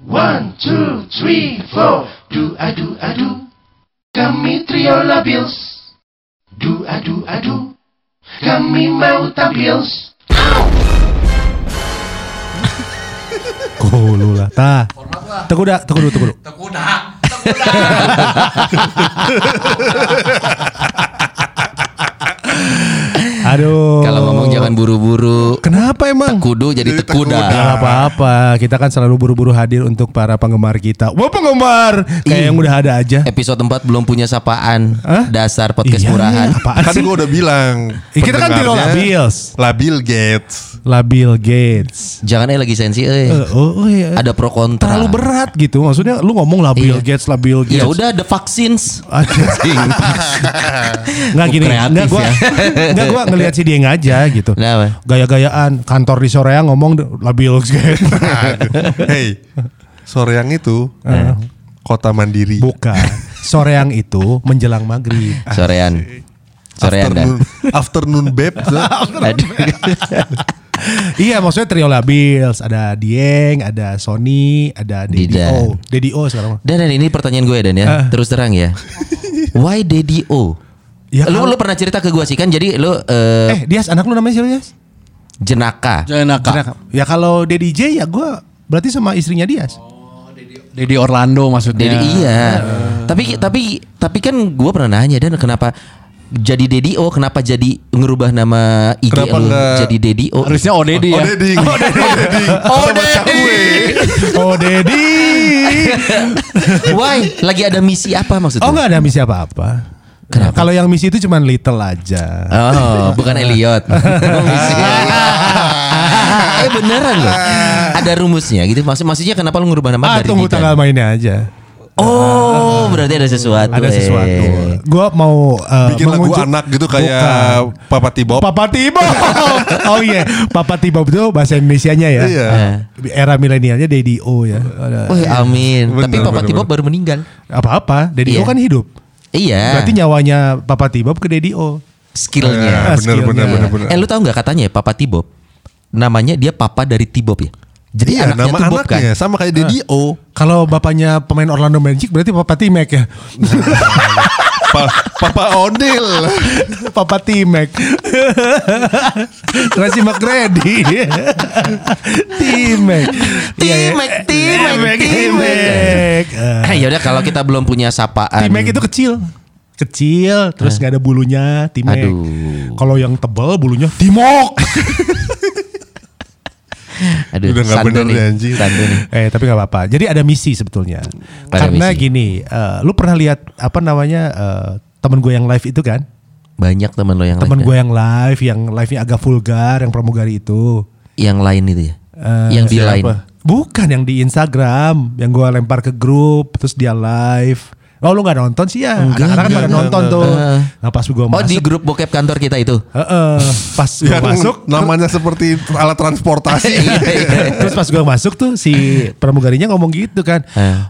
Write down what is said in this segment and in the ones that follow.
One, two, three, four. Do adu adu. Kami trio labils. Do adu adu. Kami mau tampil. Kulu lah. Tah. Tunggu dulu, tunggu dulu. Tekuda. Aduh. Kalau ngomong jangan buru-buru. Kenapa emang? Kudu jadi tekuda. Gak apa-apa, kita kan selalu buru-buru hadir untuk para penggemar kita. Wah penggemar, kayak yang udah ada aja. Episode 4 belum punya sapaan. Hah? Dasar podcast Iya, murahan. Apaan Kan sih? gue udah bilang. Eh, kita kan pendengarnya labils. Labil Gates. Labil Gates. Jangan eh lagi sensi eh. Eh, oh, oh iya. Ada pro kontra. terlalu berat gitu. Maksudnya lu ngomong labil Iya. Gates, labil Gates. Ya udah the vaccines. Nggak gini, Kreatif nggak gua, ya. nggak gua ngelihat si Dieng aja gitu. Kenapa? Gaya-gayaan kantor di Sorea ngomong labil Gates. hey, sore yang itu kota mandiri. Bukan. Sore yang itu menjelang maghrib. Sorean. Sorean dan. afternoon, afternoon babe. Aduh. iya maksudnya trio labils ada Dieng, ada Sony, ada Dedi Didan. O. Dedi O sekarang. Dan, dan ini pertanyaan gue Dan ya. Ah. Terus terang ya. Why Daddy O? Ya, lu kalau- lu pernah cerita ke gue sih kan jadi lu eh, Eh, Dias anak lu namanya siapa, Dias? jenaka. Jenaka. Ya kalau Dedi J ya gue berarti sama istrinya Dias. Dedi Orlando maksudnya. Jadi iya. Tapi tapi tapi kan gue pernah nanya dan kenapa jadi Dedi O kenapa jadi ngerubah nama IG Kenapa lu jadi Dedi O? Harusnya Odedi Oh, ya. Deding. Oh, Deding. Oh, Sama cakwe. Oh Dedi. Why? Lagi ada misi apa maksudnya? Oh nggak ada misi apa-apa. Kenapa? Kalau yang misi itu cuma little aja. Oh, bukan Elliot. Misi. eh beneran loh. Ada rumusnya gitu. Maksud maksudnya kenapa lu ngerubah nama Ah dari tunggu tanggal mainnya aja. Oh, berarti ada sesuatu. Ada eh. sesuatu. Gua mau uh, Bikin lagu anak gitu kayak Bukan. Papa Tibob. Papa Tibob. oh iya, Papa Tibob itu bahasa Indonesianya ya. Iya. Eh. Era milenialnya Dedi O ya. Wih, amin. Bener, Tapi Papa bener, Tibob bener. baru meninggal. Apa-apa, Dedi O Iya. kan hidup. Iya. Berarti nyawanya Papa Tibob ke Dedi O. skillnya. Ah, bener, skillnya. bener, bener, bener. Eh lu tahu nggak katanya ya Papa Tibob? Namanya dia Papa dari Tibob ya. Jadi Iya, anaknya nama tuh Bob kan. anaknya sama kayak Dedi O. Kalau bapaknya pemain Orlando Magic berarti Papa Timek ya. Pa- Papa Odil. Papa Timek. Tracy McGrady. Timek. Iya, ya. Timek, Timek, Timek, Timek. Timek. Eh, Eh, ya udah kalau kita belum punya sapaan. Timek itu kecil. Kecil, terus nggak ada bulunya, Timek. Aduh. Kalau yang tebal bulunya Timok. Aduh, Udah sandu bener nih, anjing. nih. eh, tapi nggak apa-apa. Jadi ada misi sebetulnya. Ada Karena misi. gini, eh, lu pernah lihat apa namanya eh, temen gue yang live itu kan? Banyak teman lo yang Temen lain gue kan? yang live, yang live-nya agak vulgar, yang pramugari itu. yang lain itu ya. Eh, yang di lain. Bukan yang di Instagram, yang gue lempar ke grup, terus dia live. Oh lu nggak nonton sih ya? Enggak, Anak-anak kan pada enggak, nonton enggak. tuh. Nah pas gue Oh masuk, di grup bokep kantor kita itu. Heeh, pas gue masuk, namanya seperti alat transportasi. Iya, iya. terus pas gue masuk tuh si pramugarinya ngomong gitu kan,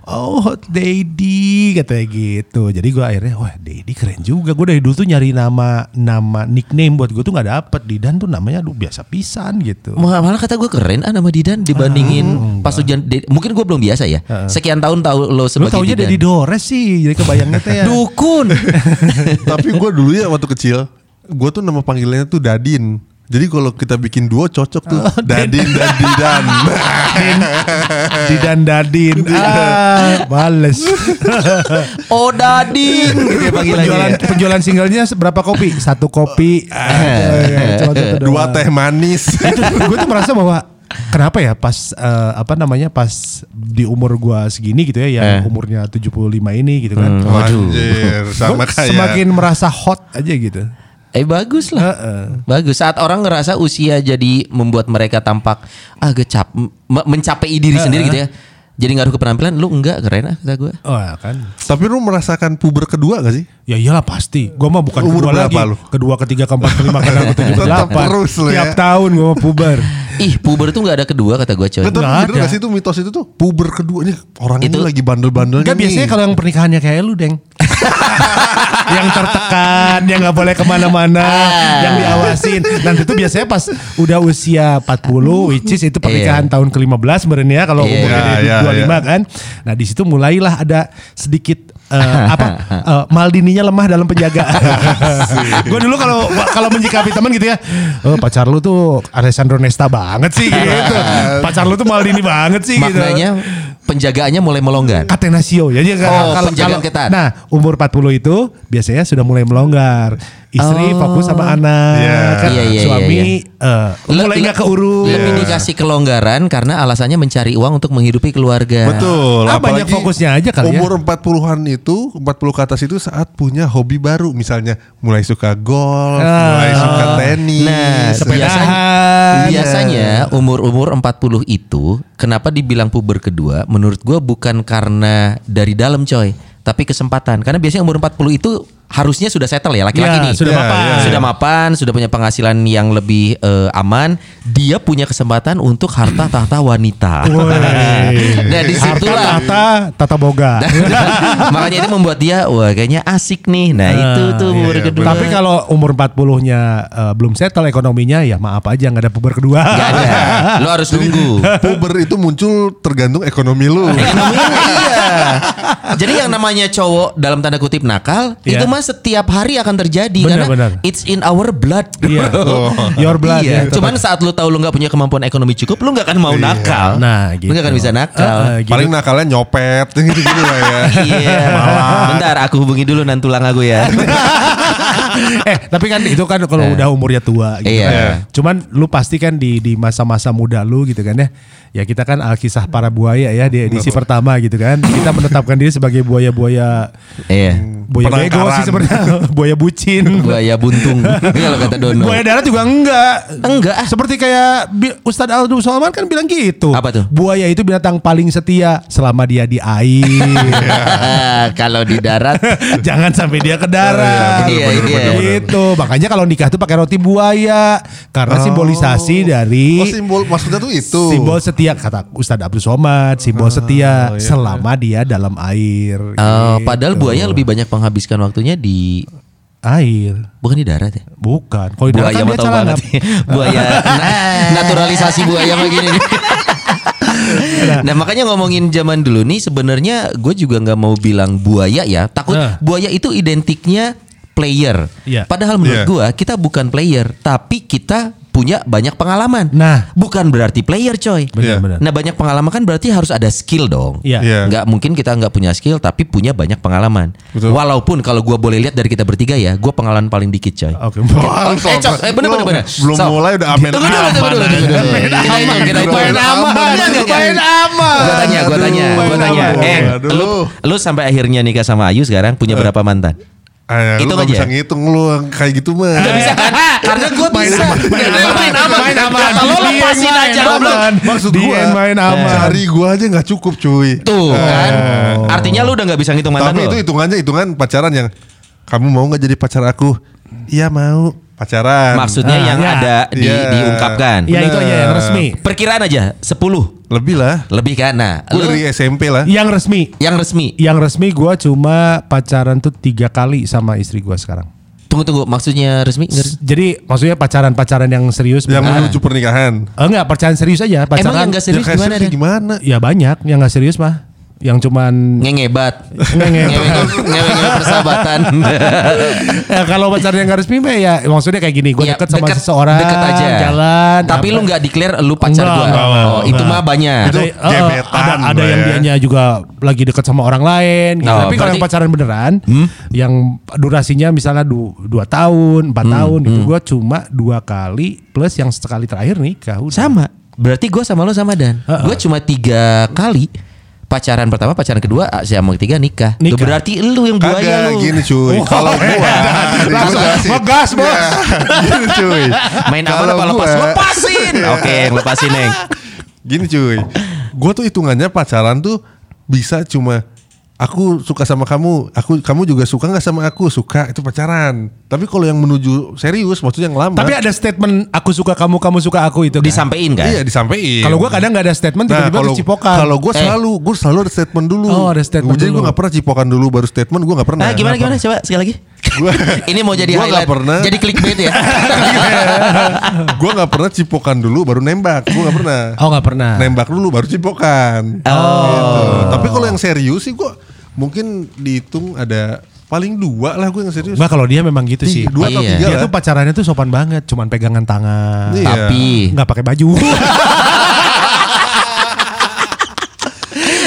oh hot daddy katanya gitu. Jadi gue akhirnya, wah daddy keren juga. Gue dari dulu tuh nyari nama nama nickname buat gue tuh nggak dapet. Didan tuh namanya aduh biasa pisan gitu. Malah malah kata gue keren ah nama Didan dibandingin pas hujan. Mungkin gue belum biasa ya. Sekian tahun tahu lo Lu sebagai taunya Didan. Dedi Dores sih, jadi kebayangnya teh ya. Dukun. Tapi gue dulu ya waktu kecil, gue tuh nama panggilannya tuh Dadin. Jadi kalau kita bikin duo cocok tuh Dadin dan Didan. Didan Dadin. ah, males. Odadin gitu ya panggilannya. penjualan penjualan singlenya berapa kopi? Satu kopi. Eh, Dua teh manis. itu gue tuh merasa bahwa kenapa ya pas eh, apa namanya pas di umur gua segini gitu ya yang Eh. umurnya 75 ini gitu kan. Waduh. Anjir, sama kayak semakin merasa hot aja gitu. Eh bagus lah. Heeh. Bagus. Saat orang ngerasa usia jadi membuat mereka tampak agak cap m- mencapai diri sendiri gitu ya. Jadi ngaruh ke penampilan lu enggak keren ah kata gue. Oh ya kan. Tapi lu merasakan puber kedua gak sih? Ya iyalah pasti. Gua mah bukan Umur kedua lagi. lu? Kedua, ketiga, keempat, kelima, keenam, ketujuh, Tetap kedelapan. terus lu ya. Tiap tahun gua mau puber. Ih, puber tuh nggak ada kedua kata gue coy. Nggak bener ada. gak sih itu mitos itu tuh puber kedua ini orang Itu- ini lagi bandel-bandelnya Enggak nih. biasanya kalau yang pernikahannya kayak lu, Deng. yang tertekan, yang nggak boleh ke mana-mana, yang diawasin. Nanti tuh biasanya pas udah usia 40, which is itu pernikahan tahun ke-15 sebenarnya ya, kalau Iya. umurnya Iya, dari iya, 25 kan. Nah di situ mulailah ada sedikit eh, apa eh, Maldininya lemah dalam penjagaan. gue dulu kalau kalau menyikapi teman gitu ya, oh, pacar lu tuh Alessandro Nesta banget sih gitu. Pacar lu tuh Maldini banget sih gitu. Maknanya penjagaannya mulai melonggar. Atenasio ya. Jadi Oh, penjagaan ketat. Nah, umur 40 itu biasanya sudah mulai melonggar. Istri Oh. fokus sama anak, Iya. kan Iya, iya, suami eh, mulai nggak keurus. Lebih dikasih kelonggaran karena alasannya mencari uang untuk menghidupi keluarga. Betul. Ah, banyak fokusnya aja kali ya. umur 40-an itu, 40 ke atas itu saat punya hobi baru. Misalnya mulai suka golf, Ah. mulai suka tenis. Nah, Sepedahan. biasanya, biasanya umur-umur 40 itu kenapa dibilang puber kedua? Menurut gua bukan karena dari dalam coy, tapi kesempatan. Karena biasanya umur 40 itu harusnya sudah settle ya laki-laki Ya, nih. sudah Ya, mapan. ya. Sudah mapan, sudah punya penghasilan yang lebih eh, aman, dia punya kesempatan untuk harta tahta wanita. Nah, di situlah Tata, tata boga. makanya itu membuat dia wah kayaknya asik nih. Nah, itu tuh iya, umur iya, kedua. Tapi kalau umur 40-nya eh, belum settle ekonominya ya maaf aja nggak ada puber kedua. Nggak ada. Lo harus nunggu. Puber itu muncul tergantung ekonomi lu. Ekonomi iya. Jadi yang namanya cowok dalam tanda kutip nakal Iya. itu mah setiap hari akan terjadi Benar, karena benar. it's in our blood. Iya. Your blood iya. ya. Cuman saat lu tahu lu nggak punya kemampuan ekonomi cukup, lu nggak akan mau nakal. Nah, gitu. Lu nggak akan bisa nakal. Eh, eh, gitu. Paling nakalnya nyopet gitu-gitu lah ya. Iya. Bentar, aku hubungi dulu nan tulang aku ya. eh tapi kan itu kan kalau udah umurnya tua gitu Iya. kan. Cuman lu pasti kan di di masa-masa muda lu gitu kan ya. Ya kita kan alkisah para buaya ya di edisi pertama gitu kan. Kita menetapkan diri sebagai buaya-buaya Iya. buaya bego sih sebenarnya. buaya bucin. Buaya buntung kalau kata Dono. Buaya darat juga enggak. Enggak. Seperti kayak Ustadz Aldo Salman kan bilang gitu. Apa tuh? Buaya itu binatang paling setia selama dia di air. kalau di darat Jangan sampai dia ke darat. Iya, iya. Gitu. Makanya kalau nikah tuh pakai roti buaya karena simbolisasi dari Oh simbol maksudnya tuh itu. simbol setia kata Ustadz Abdul Somad, simbol setia selama dia dalam air. Oh, Gitu. padahal buaya lebih banyak menghabiskan waktunya di air. bukan di darat ya. Bukan. Kalau di darat Buaya kan dia celana. banget. buaya na- naturalisasi buaya begini nah makanya ngomongin zaman dulu nih sebenarnya gue juga nggak mau bilang buaya ya takut Nah. buaya itu identiknya player Iya. padahal menurut Iya. gue kita bukan player tapi kita punya banyak pengalaman Nah. bukan berarti player coy Benar-benar. Nah banyak pengalaman kan berarti harus ada skill dong. Iya. Iya. Nggak mungkin kita nggak punya skill tapi punya banyak pengalaman. Betul. Walaupun kalau gua boleh lihat dari kita bertiga ya, gua pengalaman paling dikit coy. Oke. Oh, eh, Cok, eh bener bener bener. Belum So, mulai udah amin Tunggu dulu, tunggu dulu. Kita hitung, kita hitung. Main aman, main aman. Gua tanya, gua tanya, gua Main tanya. aman. Eh, lu, lu sampai akhirnya nikah sama Ayu sekarang punya berapa mantan? Ah, lu Hitung gak aja. bisa ngitung lu kayak gitu mah. Gak bisa kan? Karena gua bisa. Main aman, Main aman. Kata lo lepasin aja. Maksud gua main aman. Cari gua aja nggak cukup cuy. Tuh kan. Artinya lu udah gak bisa ngitung mantan Tapi itu hitungannya hitungan pacaran yang kamu mau nggak jadi pacar aku? Iya mau pacaran. Maksudnya Ah, yang ya. ada di, Iya. diungkapkan. Ya itu aja yang resmi. Perkiraan aja 10 lebih lah. lebih kan. Nah, Gue lu dari SMP lah. Yang resmi. yang resmi. Yang resmi gue cuma pacaran tuh tiga kali sama istri gue sekarang. Tunggu tunggu, maksudnya resmi? Nggak? Jadi maksudnya pacaran-pacaran yang serius. Yang beneran. menuju pernikahan. Eh, enggak, pacaran serius aja. Emang Pacaran yang gak serius ya gimana? serius gimana? Ya banyak yang gak serius mah. Yang cuman Ngengebat. Ngengebat. Ngewe-ngewe persahabatan. ya, kalau pacaran yang gak resmi mah ya maksudnya kayak gini. Gue Ya, deket sama deket- seseorang. deket aja. Jalan. Tapi apa- lu nggak declare lu pacar enggak, oh, enggak. itu mah banyak. Itu ada, eh, gebetan ada, ada yang ya. dianya juga lagi deket sama orang lain. gitu. Oh, Tapi kalau yang pacaran beneran, Hmm? yang durasinya misalnya du, dua tahun, empat Hmm, tahun, itu gue cuma dua kali plus yang sekali terakhir nikah. udah. Sama. Berarti gue sama lo sama Dan. Heeh. Gue cuma tiga kali pacaran pertama, pacaran kedua, ah, sama ketiga nikah. Tuh Nikah. berarti lu yang buaya Kagak lu. gini cuy. Oh, Kalau gua Langsung gua ngegas, Bos. Ya, Gini cuy. Main Kalau apa lepas? gua- Lepasin. Oke, lepasin Neng. Gini cuy. Gue tuh hitungannya pacaran tuh bisa cuma aku suka sama kamu, aku kamu juga suka nggak sama aku suka itu pacaran. Tapi kalau yang menuju serius, maksudnya yang lama. Tapi ada statement aku suka kamu, kamu suka aku itu. kan? Disampein kan? Iya disampaikan. Kalau gue kadang nggak ada statement, Nah, tiba-tiba kalau terus cipokan. kalau gue Eh. selalu gue selalu ada statement dulu. Oh, ada statement Jadi dulu. gue nggak pernah cipokan dulu baru statement gue nggak pernah. Nah, gimana Kenapa? gimana coba sekali lagi. Gua Ini mau jadi gua highlight. pernah. Jadi clickbait ya. gue nggak pernah cipokan dulu baru nembak. Gue nggak pernah. Oh nggak pernah. Nembak dulu baru cipokan. Oh. Gitu. Tapi kalau yang serius sih gue mungkin dihitung ada paling dua lah gue yang serius. Mbak kalau dia memang gitu sih. Dua atau Iya. tiga Dia lah. tuh pacarannya tuh sopan banget, cuman pegangan tangan. Iya. Tapi Nggak pakai baju.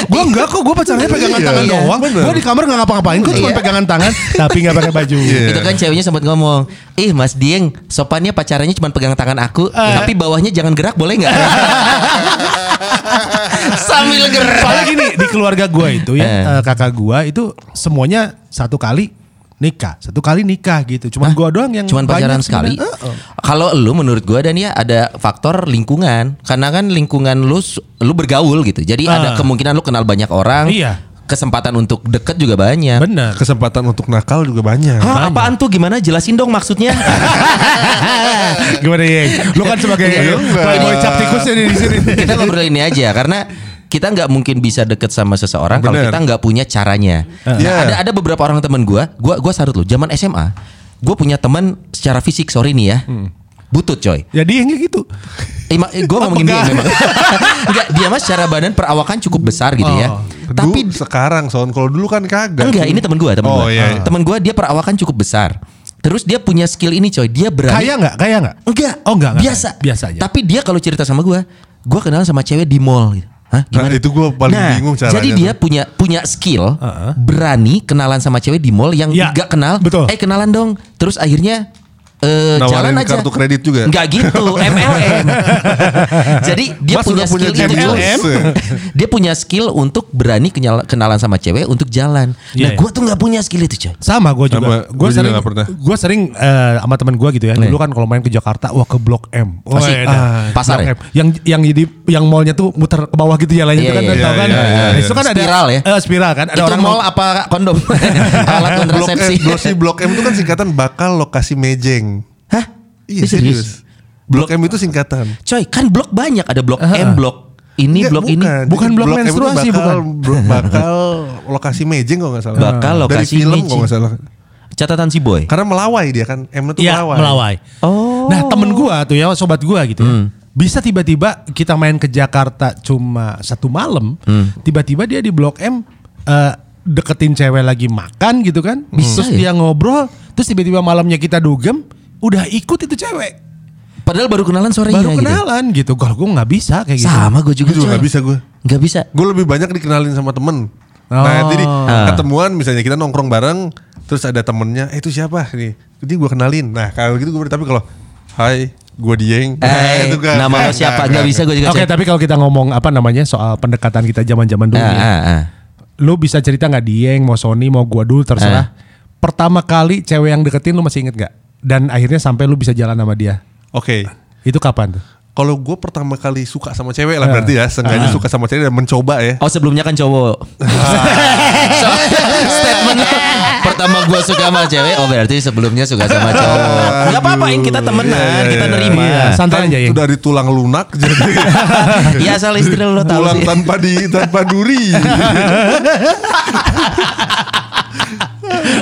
gue enggak kok, gue pacarnya pegangan Iya, tangan iya, doang. Gue di kamar nggak ngapa-ngapain, gue cuma Iya. pegangan tangan, tapi nggak pakai baju. Iya. itu kan ceweknya sempat ngomong, "Ih, Mas Dieng, sopannya pacarannya cuma pegang tangan aku, Eh. tapi bawahnya jangan gerak boleh nggak?" Sambil gerak. Soalnya gini di keluarga gue itu ya Eh. eh, kakak gue itu semuanya satu kali nikah, satu kali nikah gitu. Cuman gue doang yang Cuman pacaran banyak sekali. Eh, eh. Kalau lu menurut gua dan ya ada faktor lingkungan. Karena kan lingkungan lu lu bergaul gitu. Jadi ada Ah. kemungkinan lu kenal banyak orang. Iya. Kesempatan untuk deket juga banyak. Bener. Kesempatan untuk nakal juga banyak. Hah, apaan tuh gimana? Jelasin dong maksudnya. Gimana ya? Lu kan sebagai Iya, playboy cap tikusnya di sini. kita ngobrol ini aja karena kita nggak mungkin bisa deket sama seseorang kalau kita nggak punya caranya. Nah, Iya. ada ada beberapa orang teman gua, gua gua sarut loh. Zaman SMA, gua punya teman secara fisik sorry nih ya. Butut coy. Jadi yang kayak gitu. Eh, ma- eh, gue ngomongin dia memang. Enggak, dia mah secara badan perawakan cukup besar gitu ya. Oh. Tapi Tapi sekarang son kalau dulu kan kagak. enggak, ini teman gue, teman Oh, gue. iya, iya. Teman gue dia perawakan cukup besar. Terus dia punya skill ini coy, dia berani. Kaya nggak? Kaya nggak? Enggak. Oh enggak, enggak. Biasa. Biasa aja. Tapi dia kalau cerita sama gue, gue kenal sama cewek di mall gitu. Hah, gimana? Nah, itu gua paling bingung caranya Jadi dia tuh. punya punya skill, Heeh. berani kenalan sama cewek di mall yang Ya, nggak kenal. betul. Eh kenalan dong. Terus akhirnya eh Nawarin jalan aja. kartu kredit juga? Enggak gitu, MLM. Jadi dia Mas punya udah punya skill itu dia punya skill untuk berani kenyal- kenalan sama cewek untuk jalan. Iya, nah, iya. gue tuh nggak punya skill itu coy. Sama gue juga. gua Gue sering, gue sering eh, sama teman gue gitu ya. Dulu kan kalau main ke Jakarta, wah ke Blok M. Wah, edan. ah, pasar Blok ya? M. Yang yang di yang mallnya tuh muter ke bawah gitu jalannya Iya, itu kan, iya, tau iya, kan? iya, iya, Nah, iya. Itu kan ada Spiral ya? eh, spiral kan. Ada itu orang mall mau- apa kondom? Alat kontrasepsi. blok, Blok M itu kan singkatan bakal lokasi mejeng. Hah? Iya Ini serius. Blok M itu singkatan. Coy, kan blok banyak. Ada blok M, blok ini, Enggak, blok ini. Bukan blok M itu menstruasi, bakal, bukan. bro- bakal lokasi mejeng kalau nggak salah. Bakal lokasi Dari film mejeng. kalau nggak salah. Catatan si boy. Karena melawai dia kan. M itu Iya, melawai. melawai. Oh. Nah temen gua tuh ya sobat gua gitu ya. Hmm. Bisa tiba-tiba kita main ke Jakarta cuma satu malam, Hmm. tiba-tiba dia di Blok M eh, deketin cewek lagi makan gitu kan, Bisa terus ya? dia ngobrol, terus tiba-tiba malamnya kita dugem, udah ikut itu cewek, Padahal baru kenalan sorenya baru gitu. kenalan gitu. Kalau gue nggak bisa kayak gitu. Sama gue juga Gue juga nggak bisa gue. Nggak bisa. Gue lebih banyak dikenalin sama temen. Oh. Nah jadi Ah. ketemuan misalnya kita nongkrong bareng, terus ada temennya, eh itu siapa nih? Jadi gue kenalin. Nah kalau gitu gue tapi kalau Hai, gue Dieng. Nah, Eh, itu kan. nama lo siapa? Nggak bisa gue juga Oke, coy. tapi kalau kita ngomong apa namanya soal pendekatan kita zaman-zaman dulu Ah, ya. ah, ah. Lu bisa cerita nggak Dieng, mau Sony, mau gua dulu terserah. Pertama kali cewek yang deketin lu masih inget nggak? Dan akhirnya sampai lu bisa jalan sama dia. Oke. Itu kapan tuh? Kalau gue pertama kali suka sama cewek lah Ah. berarti ya, sengaja suka sama cewek dan mencoba ya. Oh sebelumnya kan cowok. So, statement pertama gue suka sama cewek, oh berarti sebelumnya suka sama cowok. Gak apa-apa, yang kita temenan, Iya, iya, kita iya. nerima. Iya, santai Kan aja ya. itu dari tulang lunak jadi Ya asal istri lo tahu tulang sih. tanpa di tanpa duri.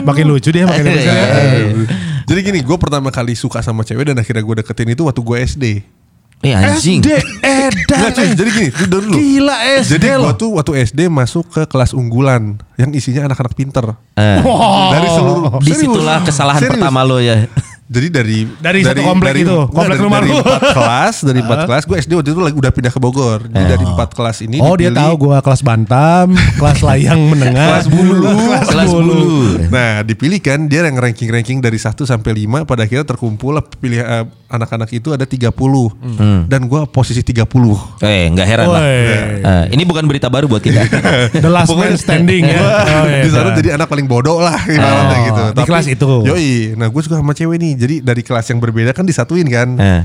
Makin lucu dia, makin lucu. Jadi gini, gue pertama kali suka sama cewek dan akhirnya gue deketin itu waktu gue SD. Eh anjing. SD, edan. Enggak cuy, jadi gini, itu dulu. Gila SD Jadi gue tuh waktu SD masuk ke kelas unggulan yang isinya anak-anak pinter. Eh, Dari seluruh di situlah kesalahan Serius. pertama lo ya. Jadi dari Dari satu komplek itu, enggak, komplek dari, rumah dari lu. empat kelas, dari empat kelas, gue SD waktu itu lagi udah pindah ke Bogor. Jadi dari empat kelas ini Oh dia dipilih tahu gua kelas bantam, kelas layang menengah, kelas bulu, Kelas bulu. Nah, dipilih kan dia yang ranking-ranking dari 1 sampai 5 pada akhirnya terkumpul lah pilih eh, anak-anak itu ada 30. Dan gua posisi 30. Eh nggak heran lah. Woi. Eh, ini bukan berita baru buat kita. The last man standing ya. Oh, iya. di sana jadi anak paling bodoh lah ibaratnya gitu. di kelas itu. Yoi. Nah, gue suka sama cewek nih. Jadi dari kelas yang berbeda kan disatuin kan. Eh.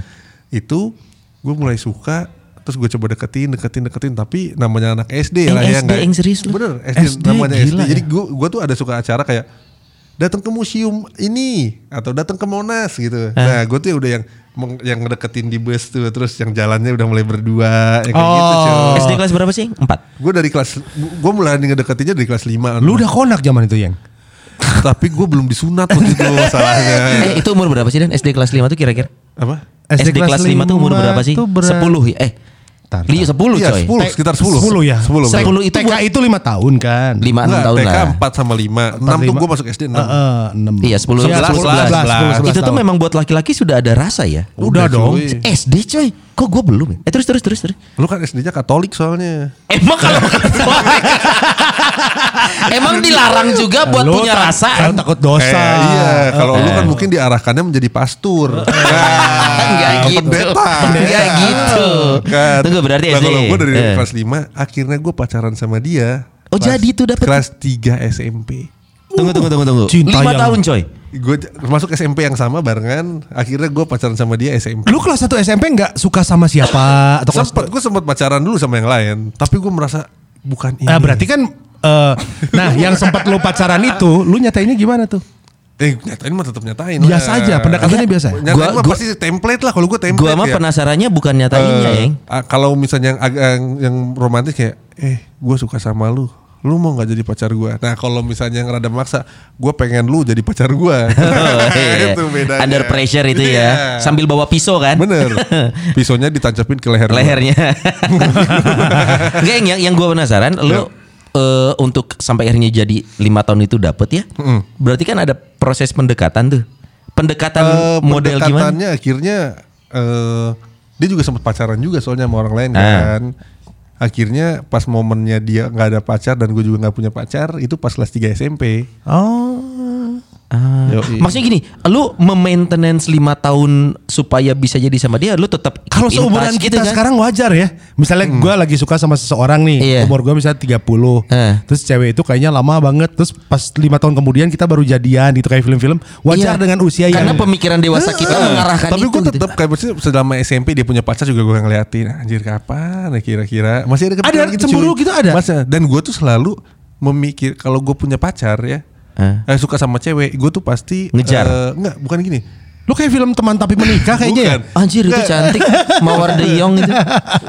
Itu gue mulai suka terus gue coba deketin, deketin, deketin tapi namanya anak SD Yang lah ya SD, nggak- yang serius lu? Bener, SD, SD, namanya gila SD. ya. Jadi gue gue tuh ada suka acara kayak datang ke museum ini atau datang ke Monas gitu. Nah, gue tuh udah yang yang deketin di bus tuh terus yang jalannya udah mulai berdua yang kayak gitu Oh. cuy. SD kelas berapa sih? Empat. Gue dari kelas gue mulai ngedeketinnya dari kelas 5 Lu udah konak zaman itu yang. Tapi gue belum disunat waktu itu masalahnya. Eh itu umur berapa sih Dan? SD kelas 5 tuh kira-kira? Apa? SD, kelas 5 tuh umur berapa sih? berat- 10 ya? Eh. Tar, Li, 10 Iya coy. 10 sekitar 10 10 ya. 10 Sepuluh. bener. itu TK itu 5 tahun kan. 5 6 Enggak, tahun TK lah. 4 sama 5 6 tuh gue masuk SD 6 Heeh, 6. Iya 10 Iya, 11 10, 11. 11, 11 Itu tuh memang buat laki-laki sudah ada rasa ya. Udah dong. cuy. SD coy. Kok gue belum ya? Eh terus terus terus terus. Lu kan SD-nya Katolik soalnya Emang kalau Emang dilarang juga buat Lu punya tak- rasa. Kalau takut dosa. Eh, iya, kalau lu kan mungkin diarahkannya menjadi pastur. Nah, Enggak gitu. pendeta. Enggak gitu. Kan. Tunggu berarti nah, SD. kalau gue dari Eh. kelas 5 akhirnya gue pacaran sama dia. Oh, Kelas- jadi tuh dapet- Kelas 3 SMP. Tunggu tunggu tunggu tunggu. Cinta 5 yang- tahun coy. Gue masuk SMP yang sama barengan. Akhirnya gue pacaran sama dia SMP. Lu kelas 1 SMP nggak suka sama siapa atau Sempet gue sempat pacaran dulu sama yang lain, tapi gue merasa bukan ini. Nah, berarti kan eh, nah yang sempat lu pacaran itu, lu nyatainnya gimana tuh? Eh nyatain mah tetap nyatain. Biasa lah. aja, pendekatannya biasa. Nyatain Gua- mah gua- pasti template lah kalau gue template. Gua mah ya. penasarannya bukan nyatainnya, Eh, Eng. ah, kalau misalnya yang agak yang, yang romantis kayak eh gue suka sama lu lu mau nggak jadi pacar gue nah kalau misalnya yang rada maksa gue pengen lu jadi pacar gue Oh, iya. itu bedanya Under pressure itu Iya. ya. Sambil bawa pisau kan? bener pisaunya ditancapin ke leher. Lehernya. Enggak Eng, yang yang gua penasaran lu eh, untuk sampai akhirnya jadi lima tahun itu dapet ya. Berarti kan ada proses pendekatan tuh. Pendekatan Eh, model gimana? pendekatannya akhirnya eh dia juga sempat pacaran juga soalnya sama orang lain Ah. kan akhirnya pas momennya dia nggak ada pacar dan gue juga nggak punya pacar itu pas kelas 3 SMP Oh. Ah, Yoi. maksudnya gini, lu memaintenance lima tahun supaya bisa jadi sama dia, lu tetap Kalau seumuran touch kita gitu kan? sekarang wajar ya. Misalnya gua lagi suka sama seseorang nih, Iya. umur gua misalnya 30. Eh. Terus cewek itu kayaknya lama banget. Terus pas lima tahun kemudian kita baru jadian gitu kayak film-film. Wajar Iya. dengan usia yang Karena pemikiran dewasa kita mengarahkan tapi itu. gue gitu. tetap kayak maksudnya selama SMP dia punya pacar juga gue ngeliatin anjir kapan ya kira-kira masih ada kepikiran Ada cemburu cuy. gitu ada? Masih dan gue tuh selalu memikir kalau gue punya pacar ya Eh. eh, suka sama cewek gue tuh pasti Ngejar. eh, enggak bukan gini Lu kayak film teman tapi menikah kayaknya ya. Bukan. Anjir itu cantik, Mawar de Jong itu.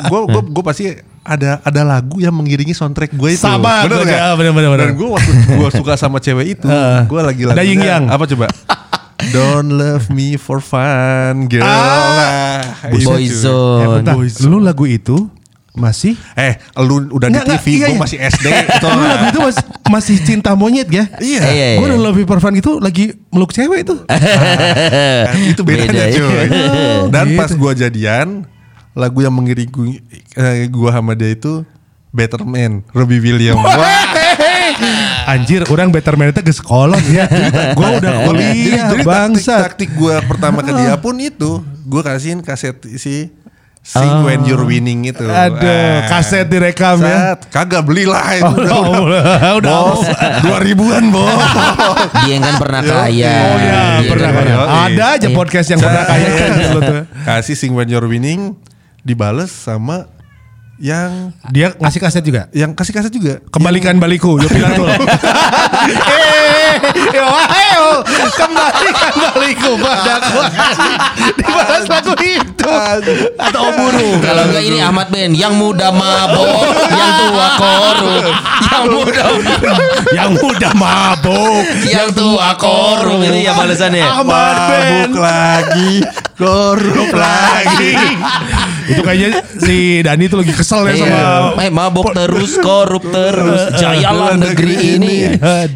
gue gue gue pasti ada ada lagu yang mengiringi soundtrack gue itu Sama, bener bener, bener, bener. dan gue waktu gue suka sama cewek itu Eh. gue lagi Ada Yin Yang. apa coba Don't love me for fun girl Ah. Nah. Eh, Boyzone. bentar. Lu lagu itu masih Eh, lu udah Nggak, di TV, iya, gue iya. masih SD. Lu lagu itu masih, masih cinta monyet ya? Iya. Iya, Gue iya. udah Love You For Fun itu lagi meluk cewek itu. Kan, itu bedanya Beda, ya. cuy. Dan Gitu. pas gue jadian, lagu yang mengiringi eh, gue sama dia itu Better Man, Robbie Williams. Wah, Anjir, orang better man itu ke sekolah ya. Gue udah kuliah, jadi bangsa. taktik, taktik gue pertama ke dia pun itu, gue kasihin kaset si Sing When You're Winning itu. Aduh, Ah. kaset direkam ya. Kagak belilah itu. Oh, udah, udah, udah. Bos, dua ribuan bos. Dia yang kan pernah kaya. Oh Dia ya, kan pernah kaya. Ada aja podcast yang pernah kaya kan tuh. Kasih Sing When You're Winning dibales sama yang Dia ngasih kaset juga. yang kasih kaset juga. Kembalikan baliku, yo Pilatul. eh, yo, ayo, kembalikan baliku padaku. Dibalas lagu itu. Atau Oburu. Kalau enggak ini Ahmad Ben yang muda mabok, yang tua korup, yang muda yang muda mabuk, yang tua korup ini ya balasannya. Ahmad Ben. Mabuk lagi, korup lagi. Itu kayaknya si Dani tuh lagi kesel ya sama Iya. Eh mabok terus, korup terus, jayalah negeri ini.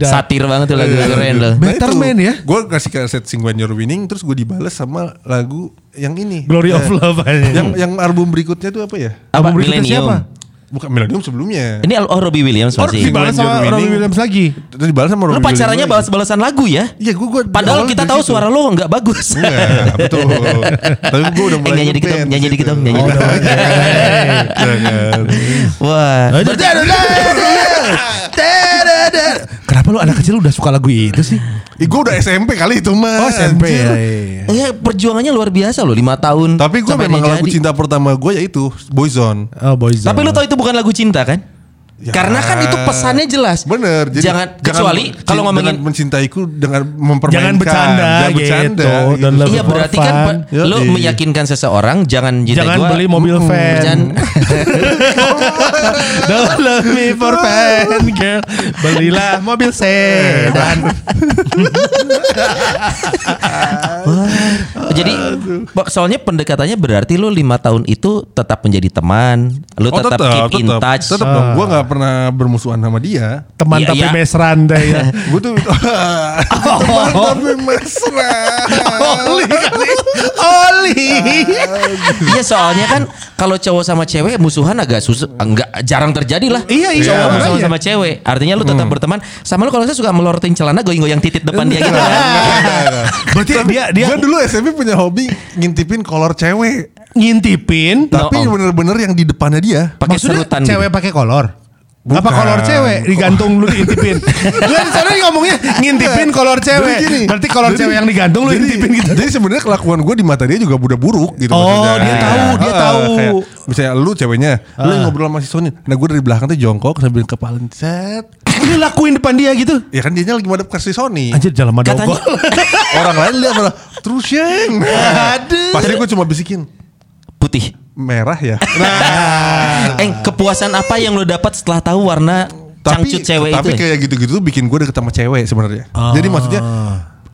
Satir banget tuh lagu keren loh. Better Man ya. Gue kasih kaset Sing When You're Winning, terus gue dibales sama lagu yang ini. Glory of Eh, Love aja. Yang yang album berikutnya tuh apa ya? Album berikutnya siapa? Bukan Millennium sebelumnya. Ini oh Robbie Williams Oh, masih. dibalas sama. Robbie Williams lagi. Terus dibalas sama Lu Robbie pacarannya Williams lagi. balas-balasan lagu ya? Iya, gue gue. Padahal kita tahu suara lo nggak bagus. Enggak, betul. Tapi gue udah Eh, mulai nyanyi dikit dong, nyanyi di dikit situ. dong, nyanyi Oh, dikit. Jangan. Wah. Kenapa lu anak kecil udah suka lagu itu sih? Ih, gue udah SMP kali itu mah. Oh SMP ya. iya. Ya perjuangannya luar biasa loh, lima tahun. Tapi gue memang lagu jadi. cinta pertama gue yaitu Boyzone. Oh boys. Tapi lu tau itu bukan lagu cinta kan? Karena kan itu pesannya jelas. Bener. Jadi jangan, kecuali jangan kalau ngomongin dengan mencintaiku dengan mempermainkan. Jangan bercanda Jangan bercanda, gitu, dan lebih Iya berarti kan Yoi. lo meyakinkan seseorang jangan cinta Jangan gua, beli mobil mm, van. jangan- Don't love me for fan girl. Belilah mobil sedan. Jadi soalnya pendekatannya berarti lo lima tahun itu tetap menjadi teman, lo Oh, tetap, keep in touch. Tetap dong. Gue gak pernah bermusuhan sama dia. Teman Iya, tapi iya. mesran deh ya. Gue tuh teman tapi mesra. Oli kali. Oli. Iya soalnya kan kalau cowok sama cewek musuhan agak susah, enggak jarang terjadi lah. Iya, iya, Cowok musuhan makanya. sama cewek. Artinya lu tetap berteman. Sama lu kalau saya suka melorotin celana goyang-goyang titit depan dia gitu kan. Berarti dia dia Gue dulu SMP punya hobi ngintipin kolor cewek. ngintipin. Tapi Om. bener-bener yang di depannya dia. Pakai Maksudnya serutan cewek gitu. pakai kolor. Bukan. Apa kolor cewek digantung lu diintipin. Lu di sana ngomongnya ngintipin kolor cewek. Gini, Berarti kolor jadi- cewek yang digantung lu jadi- intipin gitu. Jadi sebenarnya kelakuan gue di mata dia juga udah buruk gitu. Oh, maksudnya. dia tahu, dia Ah, tahu. Kayak, misalnya lu ceweknya, lu Ah. yang ngobrol sama si Sony. Nah gue dari belakang tuh jongkok sambil kepala set. Lu lakuin depan dia gitu. Ya kan dia lagi madep ke si Sony. Anjir jalan. Katanya Orang lain lihat malah terus yang. Aduh. Pasti gue cuma bisikin putih. Merah ya. Eh kepuasan apa yang lu dapat setelah tahu warna cangcut cewek tapi itu? ya? kayak gitu-gitu tuh bikin gue deket sama cewek sebenarnya. Jadi maksudnya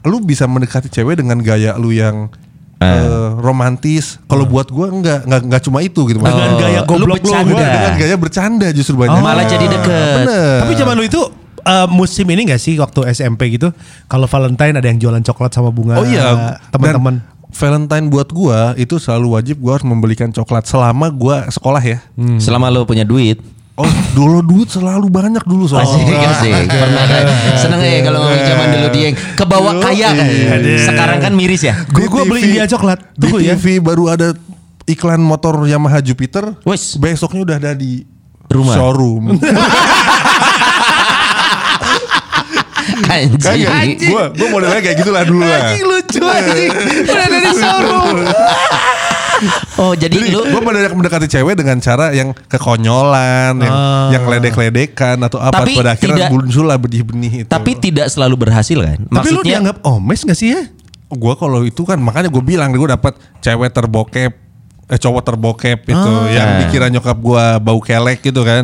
lu bisa mendekati cewek dengan gaya lu yang eh, romantis. Kalau buat gue enggak, enggak enggak cuma itu gitu. Dengan maksudnya. gaya lu goblok lu. bercanda. Gua dengan gaya bercanda justru banyak. Malah jadi deket. Bener. Tapi zaman lu itu eh, musim ini gak sih waktu SMP gitu kalau Valentine ada yang jualan coklat sama bunga Oh iya, teman-teman Valentine buat gua itu selalu wajib gua harus membelikan coklat selama gua sekolah ya. Selama lu punya duit. Oh, dulu duit selalu banyak dulu soalnya. Asik asik. Pernah kan? Seneng ya kalau ngomong zaman dulu dia yang kebawa kaya kan. Sekarang kan miris ya. Gue gue beliin dia coklat. Di Tunggu ya. TV baru ada iklan motor Yamaha Jupiter. Wes. Besoknya udah ada di Rumah. showroom. Anjing. Gua gua modelnya kayak gitulah dulu lah. Anjing lucu anjing. Udah dari showroom. Oh jadi, Jadi lu gue mendadak mendekati cewek dengan cara yang kekonyolan, yang, yang ledek-ledekan atau apa. Tapi Pada akhirnya tidak- muncullah benih-benih itu. tapi tidak selalu berhasil kan? Tapi lu Maksudnya dianggap omes gak sih ya? gue kalau itu kan makanya gue bilang gue dapat cewek terbokep eh cowok terbokep itu yang dikira nyokap gue bau kelek gitu kan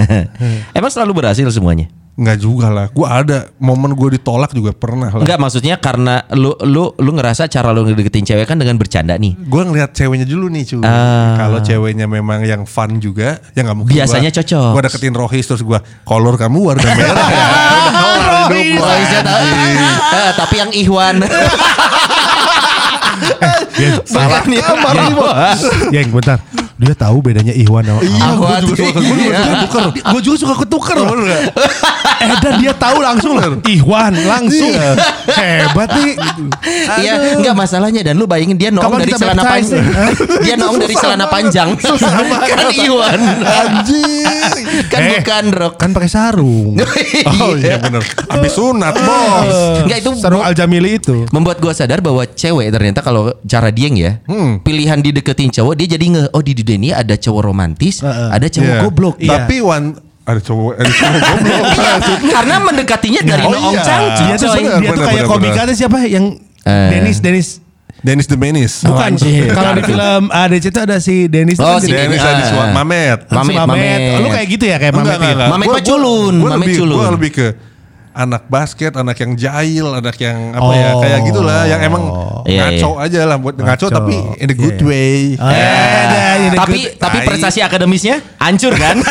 emang selalu berhasil semuanya. Nggak juga lah gue ada momen gue ditolak juga pernah lah Enggak maksudnya karena lu lu lu ngerasa cara lu ngedeketin cewek kan dengan bercanda nih. gue ngeliat ceweknya dulu nih cuy Ah. kalau ceweknya memang yang fun juga ya nggak mungkin Biasanya cocok. gue deketin Rohis terus gue kolor kamu warna merah ya gua. Oh, iya, tahu. Eh, tapi yang Ihwan. salah kamar nih bos Yang bentar. Dia tahu bedanya Iwan sama iya gue juga suka gue juga suka tuker Gue juga suka ketuker? Eh dan dia tahu langsung loh. Iwan langsung. Iya. Hebat nih. Iya, enggak masalahnya dan lu bayangin dia noong Kapan dari celana panjang. dia noong dari celana panjang. kan Iwan. anjing kan Eh, bukan rok. Kan pakai sarung. oh iya bener abis sunat bos Enggak itu sarung Aljamili itu. membuat gua sadar bahwa cewek ternyata kalau cara dieng ya Hmm. pilihan dideketin cowok dia jadi nge oh di ini ada cowok romantis Heeh. ada cowok Iya. goblok Iya. Tapi one ada cowok ada cowok goblok. karena mendekatinya dari Oh, noong iya. cangcut Dia tuh bener, dia tuh kayak bener, komikanya siapa yang Eh. Dennis Dennis Dennis the Menace. Bukan. Kalau di film ADC itu ada si Dennis. Oh, kan si jadi- Dennis Ah. Mamet. Mamet, Mamet. Oh, lu kayak gitu ya kayak Mamet. Mamet culun, Mamet culun. Gua lebih ke anak basket, anak yang jahil, anak yang apa ya, Oh. kayak gitulah, yang emang Iya, ngaco aja lah buat ngaco, Ngaco. tapi in a good Iya, iya. way. Ah, ada, ini tapi good. tapi Tai. prestasi akademisnya hancur kan?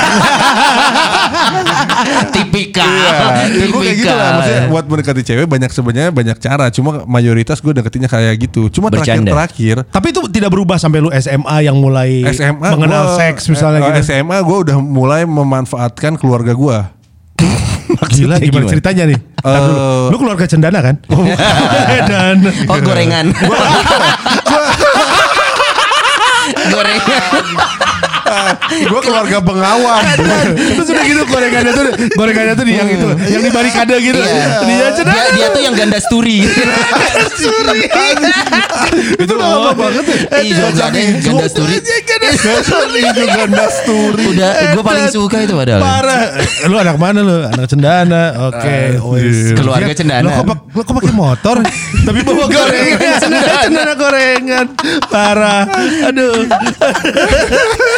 tipikal, Iya, gue kayak gitu lah. tipikal. Maksudnya buat mendekati cewek banyak sebenarnya banyak cara. Cuma mayoritas gue deketinnya kayak gitu. Cuma terakhir-terakhir Tapi itu tidak berubah sampai lu SMA yang mulai SMA mengenal gua- seks misalnya eh, gitu. SMA gue udah mulai memanfaatkan keluarga gue. Gila gimana gimana? ceritanya nih? Eh, Lu keluarga cendana kan? Dan Oh gorengan. gorengan. gue keluarga Bengawang. Terus udah gitu gorengannya tuh gorengannya tuh di yang itu, yang di barikade gitu. Iya. Dia cendana. Dia, dia tuh yang ganda sturi. itu udah lama banget ya. Iya, ganda, ganda sturi. Itu ganda sturi. Udah, gue paling suka itu padahal. Parah. Lu anak mana lu? Anak cendana. Oke. Keluarga cendana. Lo kok, pak- lo kok pakai motor? Tapi bawa gorengan. cendana gorengan. Parah. Aduh.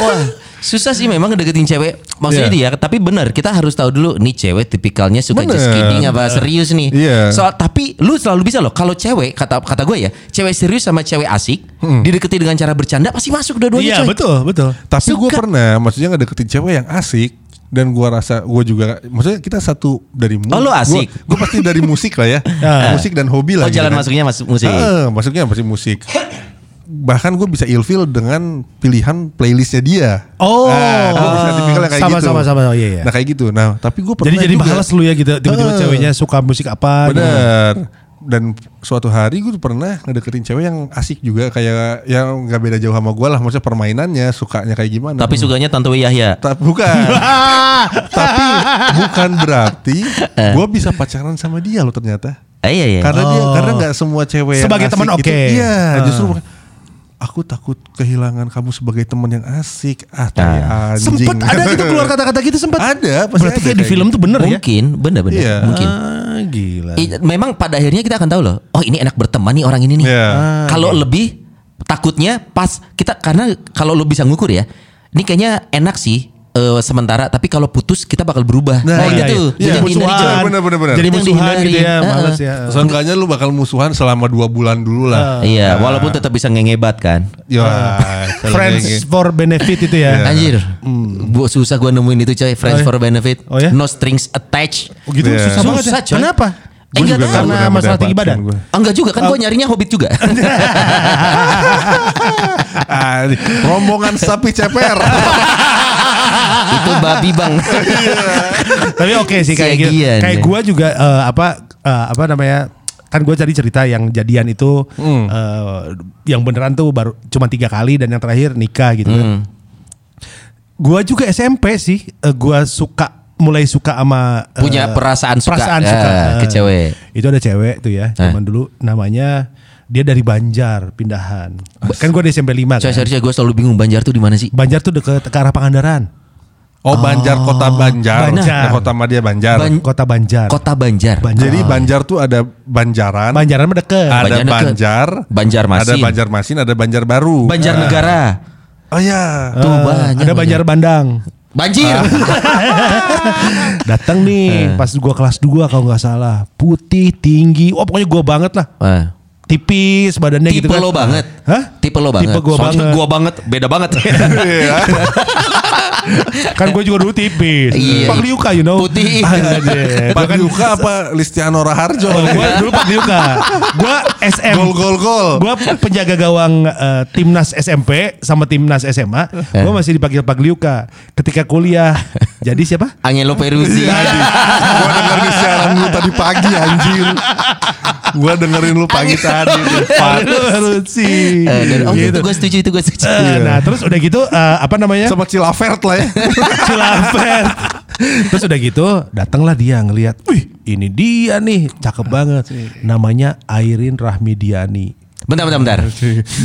Wah, susah sih memang ngedeketin cewek. Maksudnya Iya. dia, tapi benar kita harus tahu dulu nih cewek tipikalnya suka Bener. just kidding apa serius nih. Iya. Soal tapi lu selalu bisa loh kalau cewek kata kata gue ya, cewek serius sama cewek asik Hmm. dideketi dengan cara bercanda pasti masuk dua-duanya Iya betul betul. Tapi gue pernah, maksudnya ngedeketin cewek yang asik dan gue rasa gue juga, maksudnya kita satu dari musik. Oh, lu asik? Gue pasti dari musik lah ya, Ah. musik dan hobi lah. Oh, jalan kan. masuknya masuk musik. Heeh, masuknya masih musik. Bahkan gue bisa ilfil dengan pilihan playlistnya dia. Oh. nah, gue bisa tipikal kayak Sama, gitu. sama, sama. Oh, iya, iya. Nah kayak gitu. Nah tapi gue pernah Jadi jadi males lu ya gitu. Tiba-tiba Heeh. ceweknya suka musik apa? gitu. Bener. Dan suatu hari gue pernah ngedeketin cewek yang asik juga kayak yang nggak beda jauh sama gue lah. Maksudnya permainannya sukanya kayak gimana. Tapi sukanya Tantowi Yahya. Ta- bukan. Tapi bukan berarti Eh. gue bisa pacaran sama dia loh ternyata. Eh, iya iya. Karena dia Oh. karena nggak semua cewek Sebagai teman oke. Iya, Ah. justru bukan. Aku takut kehilangan kamu sebagai teman yang asik. Ah, tai anjing. Sempet ada gitu keluar kata-kata gitu sempet. Ada, pasti Berarti ada kayak di film tuh bener ya? Mungkin, benar-benar Iya. mungkin. Ah, gila. I- memang pada akhirnya kita akan tahu loh. Oh ini enak berteman nih orang ini nih. Iya. Ah, kalau lebih takutnya pas kita karena kalau lo bisa ngukur ya, ini kayaknya enak sih eh, sementara. Tapi kalau putus kita bakal berubah. Nah, Nah, iya, itu tuh. iya. Jadi dihindari, Musuhan. Joy. Bener, bener, bener. Jadi musuhan gitu ya, dihindarin. males ya. Seenggaknya lu bakal musuhan selama dua bulan dulu lah. Iya, walaupun tetap bisa ngebat kan. Ya, kalau Friends gitu. for benefit itu ya. Anjir, bu susah gua nemuin itu coy. Oh, Friends iya. for benefit, Oh, ya? no strings attached. Oh, gitu Iya. susah banget Susah, ya. coy. Kenapa? Eh, Gua enggak tahu. Karena pernah masalah tinggi badan. gua. Oh, enggak juga kan gua nyarinya hobbit juga. Ah, rombongan sapi ceper. itu babi bang. Tapi oke sih kayak gitu. Kayak ya. gua juga eh, apa eh, apa namanya? Kan gue cari cerita yang jadian itu Hmm. eh, yang beneran tuh baru cuma tiga kali dan yang terakhir nikah gitu kan. Hmm. Gua juga SMP sih, eh, gua suka mulai suka sama eh, Punya perasaan suka, perasaan eh, suka ke Eh, cewek. Itu ada cewek tuh ya, zaman dulu namanya dia dari Banjar pindahan. Kan gua di SMP 5 Coy, kan. serius gue selalu bingung Banjar tuh di mana sih? Banjar tuh deket ke arah Pangandaran. Oh, Banjar kota Banjar. Banjar. Nah, kota Madia Banjar. Ban- Kota Banjar. Kota Banjar. Banjar. Jadi Banjar tuh ada Banjaran, Banjaran mah deket. ada Banjar. Banjar, Banjarmasin. ada Banjarmasin, ada Banjar Baru. Banjar Negara. Oh ya. Tuh Eh, banyak. ada Banjar Bandang. Banjir. Datang Eh. nih pas gua kelas 2 kalau nggak salah. Putih, tinggi. Oh pokoknya gua banget lah. Tipis badannya Tipe gitu kan. lo banget. Hah? Tipe lo banget. Tipe gua Soalnya banget. Gua banget. Beda banget. Iya. kan gue juga dulu tipis. Iya. Pak Liuka you know. Putih. Pak Yuka apa Listiano Raharjo? Oh, gue dulu Pak Liuka. Gue SM. Gol gol gol. Gue penjaga gawang eh, timnas SMP sama timnas SMA. Eh. Gue masih dipanggil Pak Liuka. Ketika kuliah. Jadi siapa? Angelo Peruzzi. Gua dengerin siaran lu tadi pagi anjir. Gua dengerin lu pagi tadi. Harus sih. Eh, dan- oh Gitu. itu gue setuju itu gue setuju. Eh, Nah terus udah gitu eh, apa namanya? Sama Cilafert lah ya. Cilafet. Terus udah gitu datanglah dia ngelihat, wih ini dia nih cakep banget. Namanya Airin Rahmidiani. Bentar bentar bentar.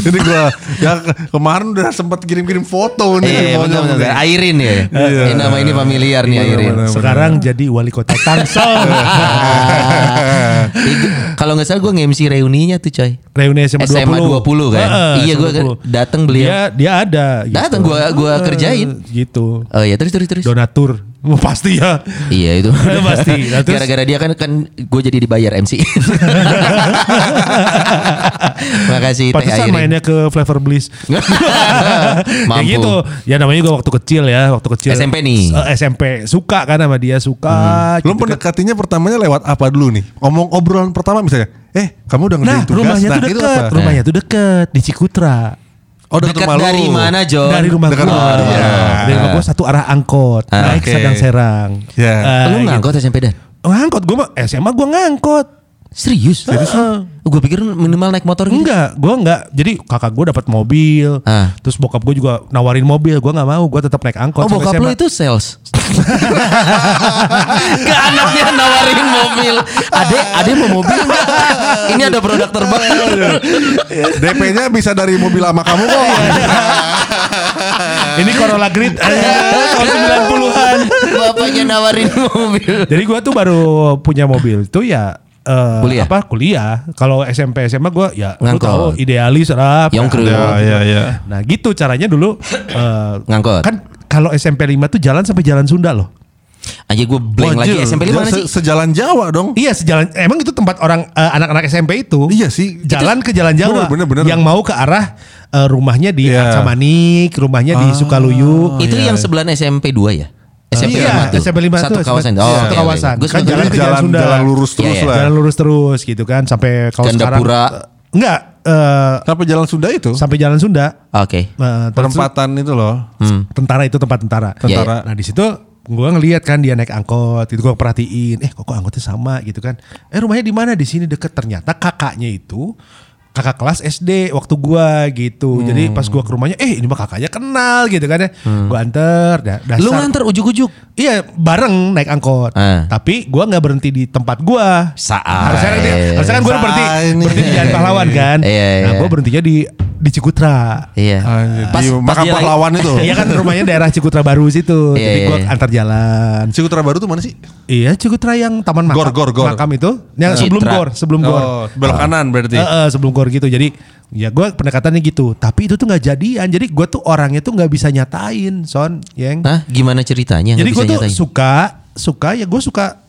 Ini gua ya ke- kemarin udah sempat kirim-kirim foto nih. Maunya bentar, bentar, bentar. Airin ya. Iya. Ini nama ini familiar nih Airin. benar. Sekarang jadi wali kota Tangsel. Kalau nggak salah gue nge-MC reuninya tuh coy. Reuni SMA 20. SMA 20 kan? Iya, gua 20. datang beliau. Dia dia ada. gitu. Datang, gua- gua kerjain. Gitu. Oh ya terus terus terus. Donatur. Wah, pasti ya. Iya itu. Itu pasti. Nah, terus- Gara-gara dia kan kan gue jadi dibayar MC. Makasih Teh Pantesan Airin. mainnya ke Flavor Bliss. ya Mampu. gitu. Ya namanya juga waktu kecil ya, waktu kecil. SMP nih. Eh, SMP suka kan sama dia suka. Lu gitu kan. mendekatinya pertamanya lewat apa dulu nih? Ngomong obrolan pertama misalnya, eh kamu udah Nah, ngerjain tugas. rumahnya tuh itu apa? rumahnya tuh deket di Cikutra. Oh, Dekat rumah lu. dari mana John? Dari rumah Dekat gua. rumah dia. Dari rumah gua satu arah angkot, naik oke. Sadang Serang. Ya. Eh, Lu gitu. ngangkot SMP dan? Ngangkot gua mah SMA gua ngangkot. Serius? Serius? gue pikir minimal naik motor gitu. Enggak, gue enggak. Jadi kakak gue dapat mobil, Ah. terus bokap gue juga nawarin mobil. Gue nggak mau, gue tetap naik angkot. Oh bokap lo itu sales. Ke anaknya nawarin mobil. Ade, ade mau mobil enggak? Ini ada produk terbaru. DP-nya bisa dari mobil lama kamu kok. Ini Corolla Grid eh, tahun 90-an. Bapaknya nawarin mobil. Jadi gue tuh baru punya mobil itu ya eh, Kuliah? apa kuliah. Kalau SMP SMA gue ya Ngangkot. tahu idealis rap. Yongkru. Ya, ya, ya. Nah gitu caranya dulu eh, Ngangkot. Kan kalau SMP 5 tuh jalan sampai jalan Sunda loh. Aja gue blank lagi Wajil, SMP dia mana se- sih? Sejalan Jawa dong. Iya sejalan emang itu tempat orang eh, anak-anak SMP itu. Iya sih. Jalan ke Jalan Jawa Bener, bener, bener. yang mau ke arah eh, rumahnya di. Acamanik, rumahnya di Sukaluyu. Itu yang sebelah SMP 2 ya? SMP Iya, 5 tuh. SMP 5 Satu tuh, kawasan. iya, Oh, satu oke, kawasan. oke. Gue Kan jalan Jalan jalan, Sunda. jalan lurus terus Iya, iya. lah. Jalan lurus terus gitu kan sampai kalau sekarang Gandapura. enggak eh, Kenapa jalan Sunda itu? sampai Jalan Sunda. Oke. Eh, terus- Perempatan itu loh. Hmm. tentara itu tempat tentara. Tentara. Nah di situ gue ngeliat kan dia naik angkot, itu gue perhatiin, eh kok, kok angkotnya sama gitu kan? Eh rumahnya di mana? Di sini deket. Ternyata kakaknya itu kakak kelas SD waktu gua gitu. Jadi pas gua ke rumahnya, eh ini mah kakaknya kenal gitu kan ya. Gua anter, da- dasar. Lu nganter ujuk-ujuk. Iya bareng naik angkot. Ah. Tapi gua nggak berhenti di tempat gua. Saat. Harusnya kan, harusnya kan gua berhenti, berhenti di Jalan Pahlawan kan. Iya, Nah iya. gua berhentinya di di Cikutra. Iya. Anjir, Pas- di pas makam lagi- pahlawan itu. Iya kan rumahnya daerah Cikutra Baru situ. Iya, Jadi iya, gua iya. antar jalan. Cikutra Baru tuh mana sih? Iya Cikutra yang Taman Makam. Gor, gor, gor. Makam itu. Yang sebelum Citra. gor, sebelum gor. Oh, belok kanan berarti. Eh, eh, sebelum gor gitu. Jadi ya gue pendekatannya gitu. Tapi itu tuh nggak jadian. Jadi gue tuh orangnya tuh nggak bisa nyatain, son, yang. Hah? Gimana ceritanya? Jadi gue tuh nyatain. suka, suka ya gue suka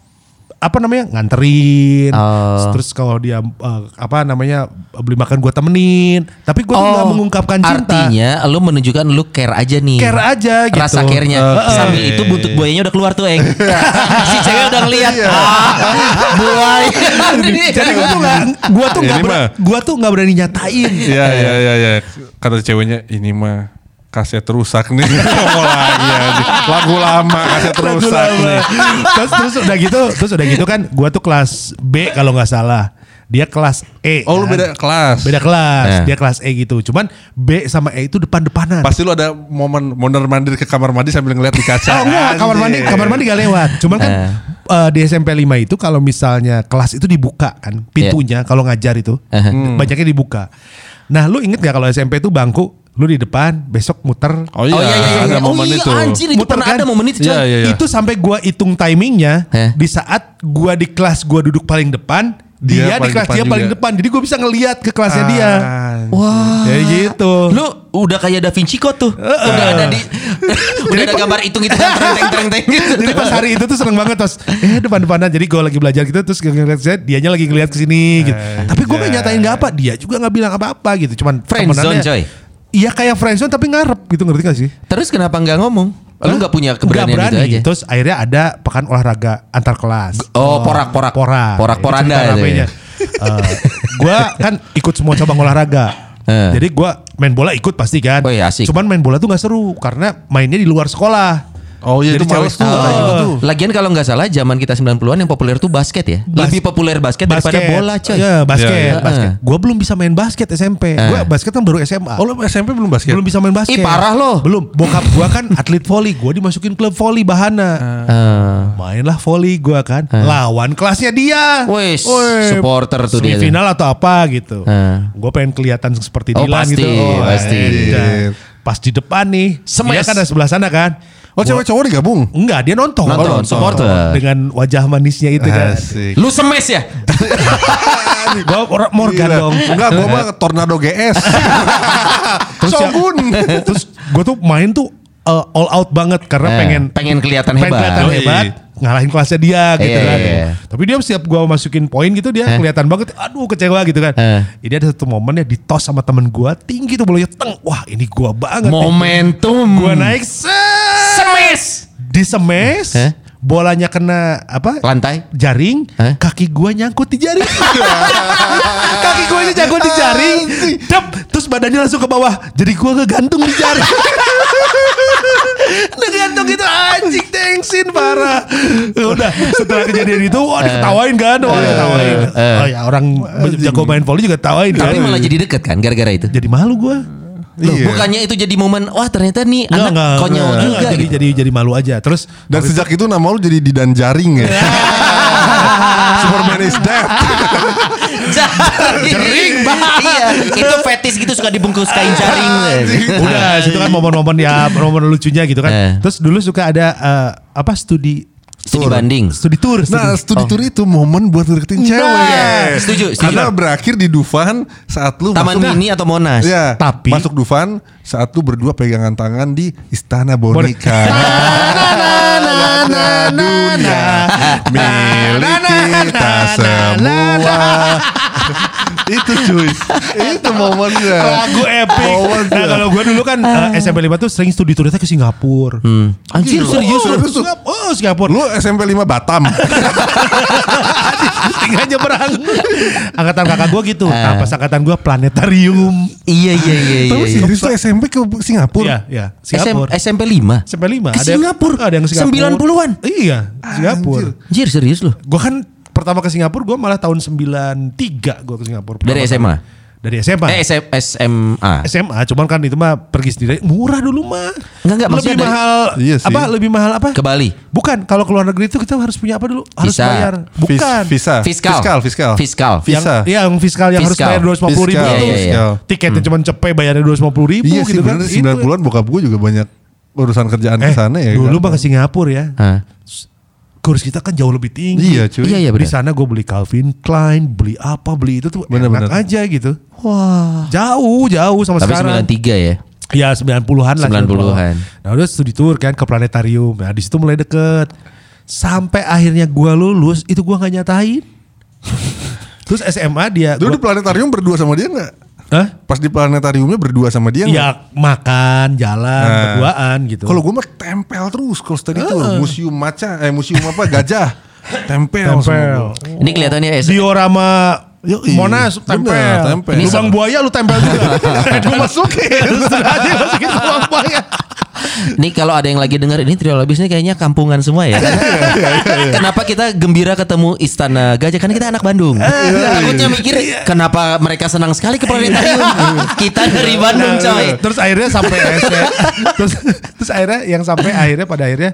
apa namanya nganterin. Oh. Terus kalau dia eh, apa namanya beli makan gue temenin. Tapi gue tuh nggak mengungkapkan cinta. Oh, Artinya lu menunjukkan lu care aja nih. Care aja gitu. Rasa care-nya. Oke. Sambil itu buntut buayanya udah keluar tuh, Eng. si cewek udah ngeliat. Iya. Ah, buaya. Jadi gue tuh nggak, gue tuh nggak, gue tuh nggak berani nyatain. Iya, iya, iya, iya. Kata ceweknya, ini mah kaset rusak nih. Ngomong lagi anjing. Lagu lama kaset Lagu rusak lama. nih. terus terus udah gitu, terus udah gitu kan, gua tuh kelas B kalau nggak salah. Dia kelas E. Oh, lu kan. beda kelas. Beda kelas, Eh. dia kelas E gitu. Cuman B sama E itu depan-depanan. Pasti lu ada momen mondar mandir ke kamar mandi sambil ngeliat di kaca. Oh enggak, kamar mandi Anjing. kamar mandi gak lewat. Cuman kan Eh. eh, di SMP 5 itu kalau misalnya kelas itu dibuka kan pintunya kalau ngajar itu Eh. banyaknya dibuka. Nah, lu inget gak kalau SMP itu bangku lu di depan, besok muter Oh iya, Oh iya iya iya. ada Oh momen iya itu. anjir itu Muter pernah kan? ada momen itu. Iya, iya, iya. Itu sampai gua hitung timingnya Heh. di saat gua di kelas gua duduk paling depan, dia, Dia di paling kelas depan dia paling juga. depan. Jadi gua bisa ngeliat ke kelasnya dia. Anjing. Wah. Kayak gitu. Lu udah kayak Da Vinci Code tuh. Udah ada di udah ada gambar hitung-hitungan tereng tereng tereng gitu. Jadi pas hari itu tuh seneng banget terus eh depan-depanan jadi gue lagi belajar gitu terus gue ngeliat saya dianya lagi ngeliat ke sini gitu. Tapi gue gak nyatain gak apa, dia juga gak bilang apa-apa gitu. Cuman Friendzone, coy. Iya kayak friendzone tapi ngarep gitu ngerti gak sih? Terus kenapa nggak ngomong? Lu nggak punya keberanian berani. itu aja. Terus akhirnya ada pekan olahraga antar kelas. Oh, porak-porak. Porak. Porak-poranda ramenya. ya. Eh, gua kan ikut semua cabang olahraga. Eh. Jadi gua main bola ikut pasti kan. Oh iya, asik. Cuman main bola tuh nggak seru karena mainnya di luar sekolah. Oh iya Jadi itu males cewek- tuh. Oh. tuh. Lagian kalau nggak salah zaman kita 90-an yang populer tuh basket ya. Bas- Lebih populer basket, daripada bola coy. Iya basket, Iya, iya. basket. Gue belum bisa main basket SMP. Gue Eh. basket kan baru SMA. Oh lu SMP belum basket? belum bisa main basket. Ih, parah lo. Belum. Bokap gue kan atlet volley. Gue dimasukin klub volley Bahana. Eh. Mainlah volley gue kan. Lawan kelasnya dia. Wes, Woi, supporter tuh dia. Semifinal atau apa gitu. Eh. Gue pengen kelihatan seperti Oh, Dilan pasti, gitu. pasti. dan Pas di depan nih. Semes. Dia kan ada sebelah sana kan. Oh cewek cowok digabung? Enggak, dia nonton. Nonton, supporter. Dengan wajah manisnya itu kan. Asik. Lu semes ya? Gue Morgan Gila. dong. Enggak, gua mah Tornado GS. Terus ya- Shogun. terus gue tuh main tuh uh, all out banget karena Eh, pengen pengen kelihatan pengen hebat. kelihatan hebat ngalahin kelasnya dia gitu Iya, kan. iya, iya. Tapi dia setiap gue masukin poin gitu dia Eh. kelihatan banget aduh kecewa gitu kan. Eh. Jadi ada satu momen ya di tos sama temen gue tinggi tuh bolanya teng. Wah ini gue banget. Momentum. Gue naik set. Semes. Di semes. Eh. Bolanya kena apa? Lantai. jaring, Eh? kaki gua nyangkut di jaring. kaki gua aja nyangkut di jaring. Dep, terus badannya langsung ke bawah. Jadi gua kegantung di jaring. Ngegantung gitu anjing tengsin parah. Udah setelah kejadian itu wah diketawain kan, wah diketawain. Oh ya orang jago main volley juga tawain kan. Tapi malah jadi deket kan gara-gara itu. jadi malu gua. Loh, Iya. Bukannya itu jadi momen wah ternyata nih anak enggak, konyol enggak, juga. jadi, gitu. jadi jadi malu aja. Terus Dan sejak itu nama lu jadi Didan Jaring ya. Superman is dead. jaring iya itu fetis gitu suka dibungkus kain jaring udah situ kan momen-momen ya momen lucunya gitu kan. Eh. Terus dulu suka ada eh, apa studi studi banding studi tour. Nah, studi. studi tour itu momen buat deketin cewek. Nah, setuju, setuju. Karena berakhir di Dufan saat lu Taman masuk Mini atau Monas Ya, Tapi- masuk Dufan saat lu berdua pegangan tangan di Istana Boneka. Milik kita semua. itu cuy. Itu momennya. lagu epic. Momennya. Nah kalau gue dulu kan eh, SMP 5 tuh sering studi tournya ke Singapura. Hmm. anjir serius oh, lu Singap- Oh Singapura. Lu SMP 5 Batam. tinggal nyebrang. Angkatan kakak gue gitu. Nah pas angkatan gue planetarium. iya iya iya iya, Tapi iya. serius tuh SMP ke Singapura. Iya, iya. SM, Singapura. SMP 5 SMP 5. Ke Singapura? Ada yang Singapura. 90-an? Iya, Singapura. Anjir serius lu Gue kan pertama ke Singapura gue malah tahun 93 gue ke Singapura. Dari SMA? kali. Dari SMA. Eh SM, SMA SMA, cuman kan itu mah pergi sendiri murah dulu mah. Enggak, enggak, lebih dari- mahal. Iya sih. Apa lebih mahal apa? Ke Bali Bukan, kalau ke luar negeri itu kita harus punya apa dulu? Harus Visa. bayar. Vis- Bukan. Visa. Fiskal Fiskal. Fiskal. Fiskal Yang, Visa. iya, yang fiskal yang harus Fiskal. bayar 250 ribu itu. iya, iya. Tiketnya cuma cepet bayarnya 250 ribu Iya sih gitu kan. bener Itu. 90-an bokap gue juga banyak urusan kerjaan Eh, ke sana ya. dulu kan? mah ke Singapura ya. Hah. Kurs kita kan jauh lebih tinggi. Iya cuy. Iya iya Di sana gue beli Calvin Klein, beli apa, beli itu tuh Bener, enak bener. aja gitu. Wah. Jauh, jauh sama Tapi sekarang. 93 ya Ya 90-an lah 90-an. Nah udah studi tour kan ke planetarium Nah di situ mulai deket Sampai akhirnya gua lulus Itu gua gak nyatain Terus SMA dia Dulu di gua, planetarium berdua sama dia nggak? Hah? Pas di planetariumnya berdua sama dia nggak? Ya makan, jalan, Nah. berduaan gitu Kalau gue mah tempel terus kalau study tour. Museum maca, eh museum apa gajah. Tempel. Tempel gua. Ini kelihatannya S- Diorama Yoi. Monas tempel. Bener, tempel. Ini Lubang buaya lu tempel juga. Gue masukin. Sudah aja masukin lubang buaya. Nih kalau ada yang lagi dengar ini trio labis ini kayaknya kampungan semua ya. kenapa kita gembira ketemu Istana Gajah? Karena kita anak Bandung. Takutnya mikir kenapa mereka senang sekali ke planetarium. kita dari Bandung coy. Terus akhirnya sampai SMA, terus terus akhirnya yang sampai akhirnya pada akhirnya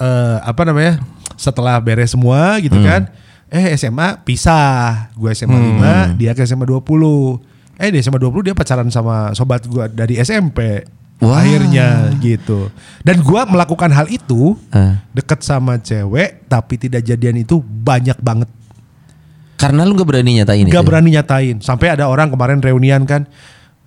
eh, apa namanya? Setelah beres semua gitu kan. Eh SMA pisah. Gue SMA 5, dia ke SMA 20. Eh di SMA 20 dia pacaran sama sobat gue dari SMP. Wah. Akhirnya gitu. Dan gue melakukan hal itu Eh. deket sama cewek tapi tidak jadian itu banyak banget. Karena lu gak berani nyatain Gak itu. berani nyatain. Sampai ada orang kemarin reunian kan.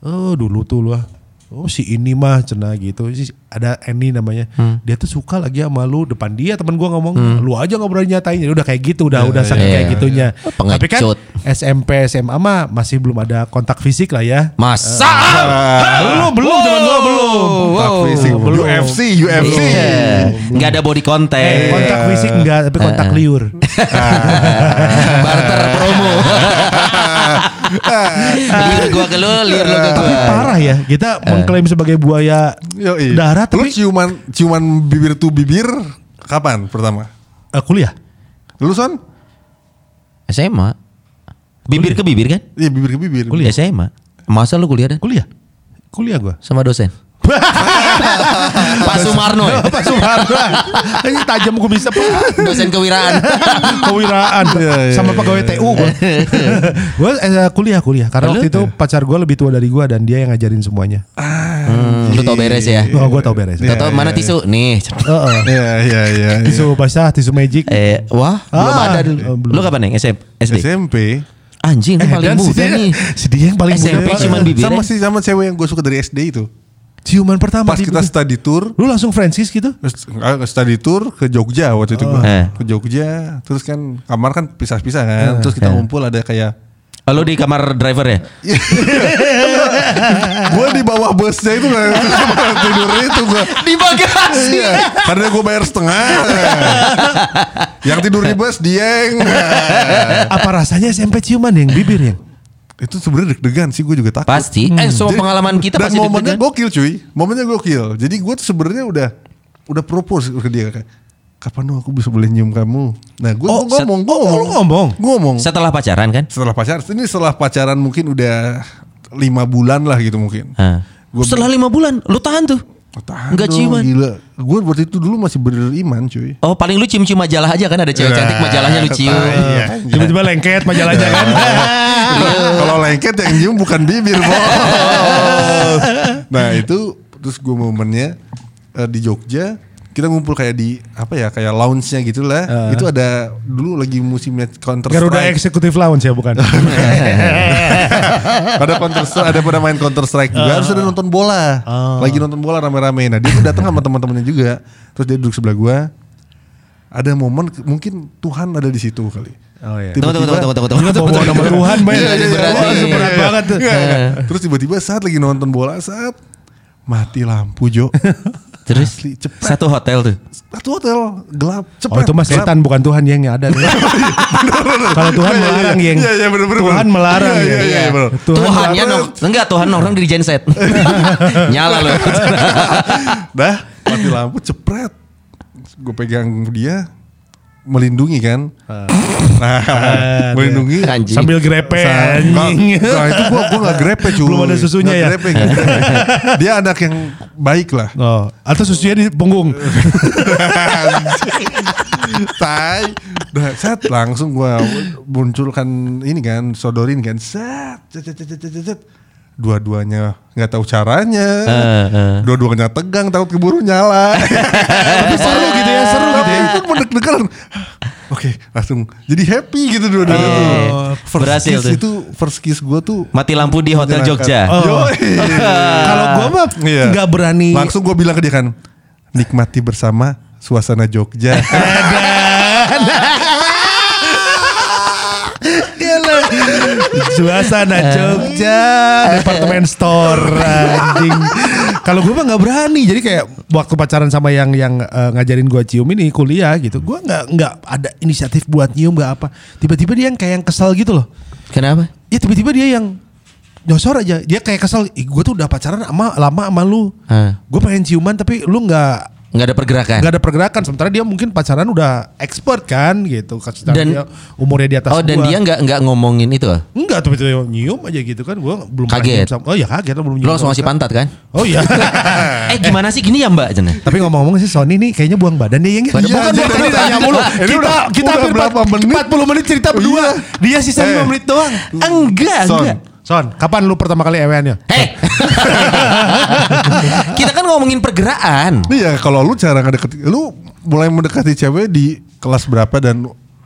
Oh dulu tuh lah. Oh si ini mah cena gitu. Si- Ada Eni namanya. Hmm. Dia tuh suka lagi sama lu depan dia temen gua ngomong. Lu aja gak berani nyatain. Ya udah kayak gitu. Udah udah saking iya. kayak gitunya. Pengecut. Tapi kan SMP SMA mah masih belum ada kontak fisik lah ya. Masa? Belum belum zaman gua belum. Kontak fisik. belum. UFC, UFC. Iya. Nggak ada body contact. Eh, kontak fisik enggak tapi kontak liur. Barter promo. liur gua ke lu, liur lu ke tapi gua. parah ya. Kita mengklaim sebagai buaya Yoi. darat Lu tapi ciuman ciuman bibir tuh bibir kapan pertama? eh, kuliah. Lu son? SMA. Bibir ke bibir kan? Iya bibir ke bibir. Kuliah SMA. Masa lu kuliah dan Kuliah. Kuliah gua. sama dosen? Pak Sumarno ya? Pak Sumarno. Ini tajam gue bisa Pak. Dosen kewiraan. Kewiraan. Iya, iya, Sama iya, pegawai TU gue. gue eh, kuliah kuliah. Karena waktu itu pacar gue lebih tua dari gue dan dia yang ngajarin semuanya. Hmm, lu tau beres ya? Oh gue tau beres. Iya, Tau-tau mana tisu? Nih. Heeh. Iya iya iya. Tisu basah, tisu magic. Eh, wah, belum Ah, ada dulu. belum. Lu kapan nih? SM, SD? SMP. Anjing, lu Eh, paling si muda dia- nih. Si dia yang paling SMP muda. cuman bibir Sama sih sama cewek yang gue suka dari SD itu. Ciuman pertama. Pas di- kita study tour, Lu langsung Francis gitu? Eh, study tour ke Jogja waktu itu gue Eh. ke Jogja terus kan kamar kan pisah-pisah kan terus kita ngumpul ada kayak Oh, lu di kamar driver ya? gue di bawah busnya itu kan tidur itu gue Di bagasi. Iya, karena gue bayar setengah yang tidur di bus dieng Apa rasanya SMP ciuman yang bibir yang? Itu sebenarnya deg-degan sih gue juga takut Pasti. Eh, semua Jadi- pengalaman kita dan pasti momennya deg-degan. gokil cuy momennya gokil jadi gue tuh sebenarnya udah udah propose ke dia kayak kapan dong aku bisa boleh nyium kamu. Nah gue Oh, set- ngomong, gue oh, ngomong, lu ngomong? Gue ngomong. Setelah pacaran kan? Setelah pacaran, ini setelah pacaran mungkin udah lima bulan lah gitu mungkin. Gua- Setelah lima bulan, lu tahan tuh. Oh, tahan Nggak dong, ciuman. Gila. Gue waktu itu dulu masih beriman cuy. Oh paling lu cium-cium majalah aja kan ada cewek cantik majalahnya lu cium. Iya. Tiba-tiba lengket majalahnya kan. Kalau lengket yang nyium bukan bibir bos. nah itu terus gue momennya eh, di Jogja kita ngumpul kayak di apa ya kayak lounge-nya gitu lah. Itu ada dulu lagi musimnya Counter Garuda Strike. Executive Lounge ya bukan? ada counter ada pada main Counter Strike juga. Harus ada nonton bola. Lagi nonton bola rame-rame. Nah dia tuh datang sama teman-temannya juga. Terus dia duduk sebelah gua. Ada momen mungkin Tuhan ada di situ kali. Oh iya. Tunggu tunggu tunggu tunggu tunggu. Ingat bawa nama Tuhan banyak. Iya, iya, iya, iya, iya, berat banget. Terus tiba-tiba saat lagi nonton bola saat mati lampu Jo. Terus Asli, cepet. satu hotel tuh. Satu hotel gelap cepet. Oh itu mah gelap. setan bukan Tuhan yang ada. nih. Kalau Tuhan melarang yang. Iya iya benar benar. Tuhan melarang Iya ya. iya iya benar. Tuhannya no, enggak Tuhan orang di genset. Nyala lu. Dah mati lampu cepret. Gue pegang dia melindungi kan. Nah, melindungi. Anjing. Sambil grepe anjing. Nah itu gua gua gak grepe cuy. Belum ada susunya Nggak ya? grepe, grepe. Dia anak yang baik lah. Oh, atau susunya di punggung. Tai. Dah, set langsung gua munculkan ini kan, sodorin kan. Set, set, set, set, set, set, set. Dua-duanya nggak tahu caranya. Eh, eh. Dua-duanya tegang, takut keburu nyala. Tapi seru gitu ya, seru gitu ya. Itu mendekat Oke, langsung jadi happy gitu dua-duanya tuh. Oh, First berhasil kiss tuh. itu first kiss gua tuh Mati lampu di Hotel. Jogja. Oh. Kalau gua mah Iya. nggak berani. Langsung gue bilang ke dia kan, nikmati bersama suasana Jogja. Gila. Suasana Jogja, departemen store anjing. Kalau gue mah nggak berani, jadi kayak waktu pacaran sama yang yang eh, ngajarin gue cium ini kuliah gitu, gue nggak nggak ada inisiatif buat nyium nggak apa. Tiba-tiba dia yang kayak yang kesel gitu loh. Kenapa? Ya tiba-tiba dia yang nyosor aja, dia kayak kesel. Gue tuh udah pacaran sama lama sama lu. Gue pengen ciuman tapi lu nggak Nggak ada pergerakan. nggak ada pergerakan. Sementara dia mungkin pacaran udah expert kan gitu. Sedangkan Dan- dia umurnya di atas Oh dan gua. dia nggak nggak ngomongin itu. Enggak tuh itu nyium aja gitu kan gue belum Kaget. nyium sama- oh ya kaget belum Lu langsung ngasih pantat kan? Oh iya. eh gimana sih gini ya Mbak Cina? Tapi ngomong-ngomong sih Sony nih kayaknya buang badan yang Badan- Bukan Iya, bukan tadi tanya mulu. Kita udah- kita udah hampir berapa 4 menit? 40 menit cerita berdua. Dia sisa Eh. 5 menit doang. Enggak, Son. enggak. Son, kapan lu pertama kali ewennya? Hei. Kita kan ngomongin pergerakan. Iya, kalau lu cara ngedeketi, lu mulai mendekati cewek di kelas berapa dan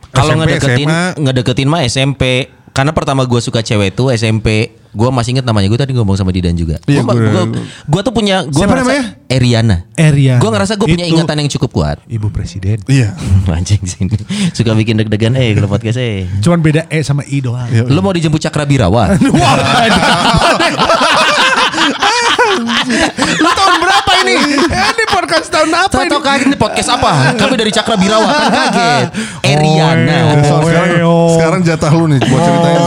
Kalau ngedeketin SMA? ngedeketin mah SMP. Karena pertama gue suka cewek itu SMP. Gue masih inget namanya gue tadi ngomong sama Didan juga. Iya, Gua, gua- gua, gua tuh punya Siapa ngerasa- namanya? Eriana. Eriana. Gue ngerasa gue punya Itu- ingatan yang cukup kuat. Ibu presiden. Iya. Anjing sini. Suka bikin deg-degan eh kalau podcast eh. Cuman beda E sama I doang. Iya. Lu mau dijemput Cakra Birawa? Wah, Lu tahun berapa ini? Ini podcast tahun apa Saya ini? tahu kaget ini podcast apa? Kami dari Cakra Birawa kan kaget. Eriana. Oh, sekarang, oh. sekarang jatah lu nih buat ceritain.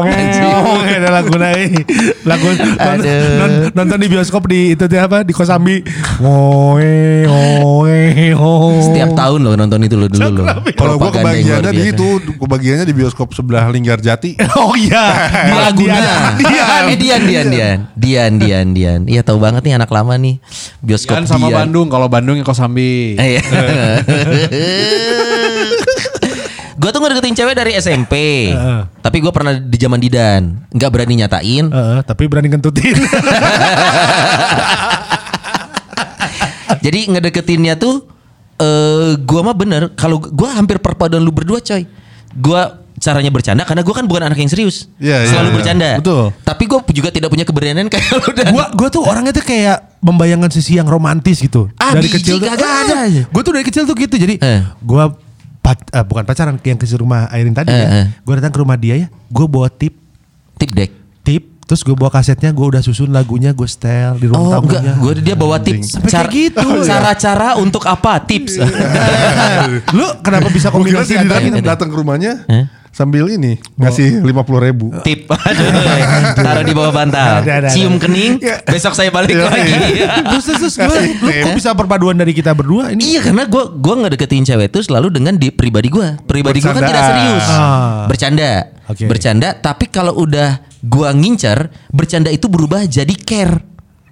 Anjing. Ada lagu naik lagu non- Aduh. non- nonton di bioskop di itu tuh apa di Kosambi. Oe oe oe. Setiap tahun lo nonton itu lo dulu lo. Kalau gua kebagiannya di itu, kebagiannya di bioskop sebelah Linggarjati. Oh iya. Di Malaguna. Dian. Eh Dian Dian Dian. Dian Dian Dian. Iya tahu banget nih anak lama nih. Bioskop Kan sama Dian. Bandung, kalau Bandung yang Kosambi. Eh, Iya. Gue tuh ngedeketin cewek dari SMP. Heeh. Tapi gue pernah di zaman Didan. Nggak berani nyatain. Heeh, tapi berani kentutin. Jadi ngedeketinnya tuh eh gua mah bener kalau gua hampir perpaduan lu berdua coy. Gua caranya bercanda karena gua kan bukan anak yang serius. Iya, iya, Selalu iya. bercanda. Betul. Tapi gua juga tidak punya keberanian kayak lu dan gua gua tuh orangnya tuh kayak membayangkan sisi yang romantis gitu. Ah, dari biji kecil tuh. ada Ah, aja. Gua tuh dari kecil tuh gitu. Jadi Eh. gua pac- eh, bukan pacaran yang ke rumah Airin tadi Eh, ya. eh. Gua datang ke rumah dia ya. Gua bawa tip tip deck. tip terus gue bawa kasetnya gue udah susun lagunya gue setel di ruang Oh enggak, tamunya gue dia bawa tips. Sampai kayak gitu. Cara-cara untuk apa? Tips. lu kenapa bisa kombinasi itu. datang ke rumahnya, Hah? Sambil ini ngasih lima puluh ribu. Tip. Aduh, taruh di bawah bantal. Ada, ada, ada. Cium kening. Besok saya balik Iya, lagi. Terus terus, lu kok bisa perpaduan dari kita berdua ini? Iya karena gue gua ngedeketin cewek itu selalu dengan di pribadi gue. Pribadi gue kan tidak serius, Ah. bercanda, Oke. bercanda. Tapi kalau udah gua ngincer, bercanda itu berubah jadi care.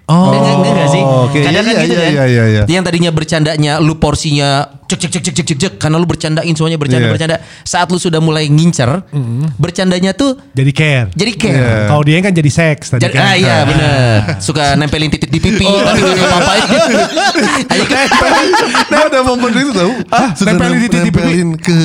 Oh. Enggak, enggak, enggak sih? Oke, Kadang kan iya, gitu iya, kan. iya, iya, iya. Yang tadinya bercandanya lu porsinya cek cek cek cek cek cek, cek karena lu bercandain semuanya bercanda Iya. bercanda. Saat lu sudah mulai ngincer, bercandanya tuh Jadi care. jadi care. Iya. Kalau dia kan jadi seks tadi Jadi, kan. ah iya bener Suka nempelin titik di pipi Oh. Tapi apa Ayo kan Nah ada momen itu tau. Sudah nempelin di titik pipi. nempelin ke,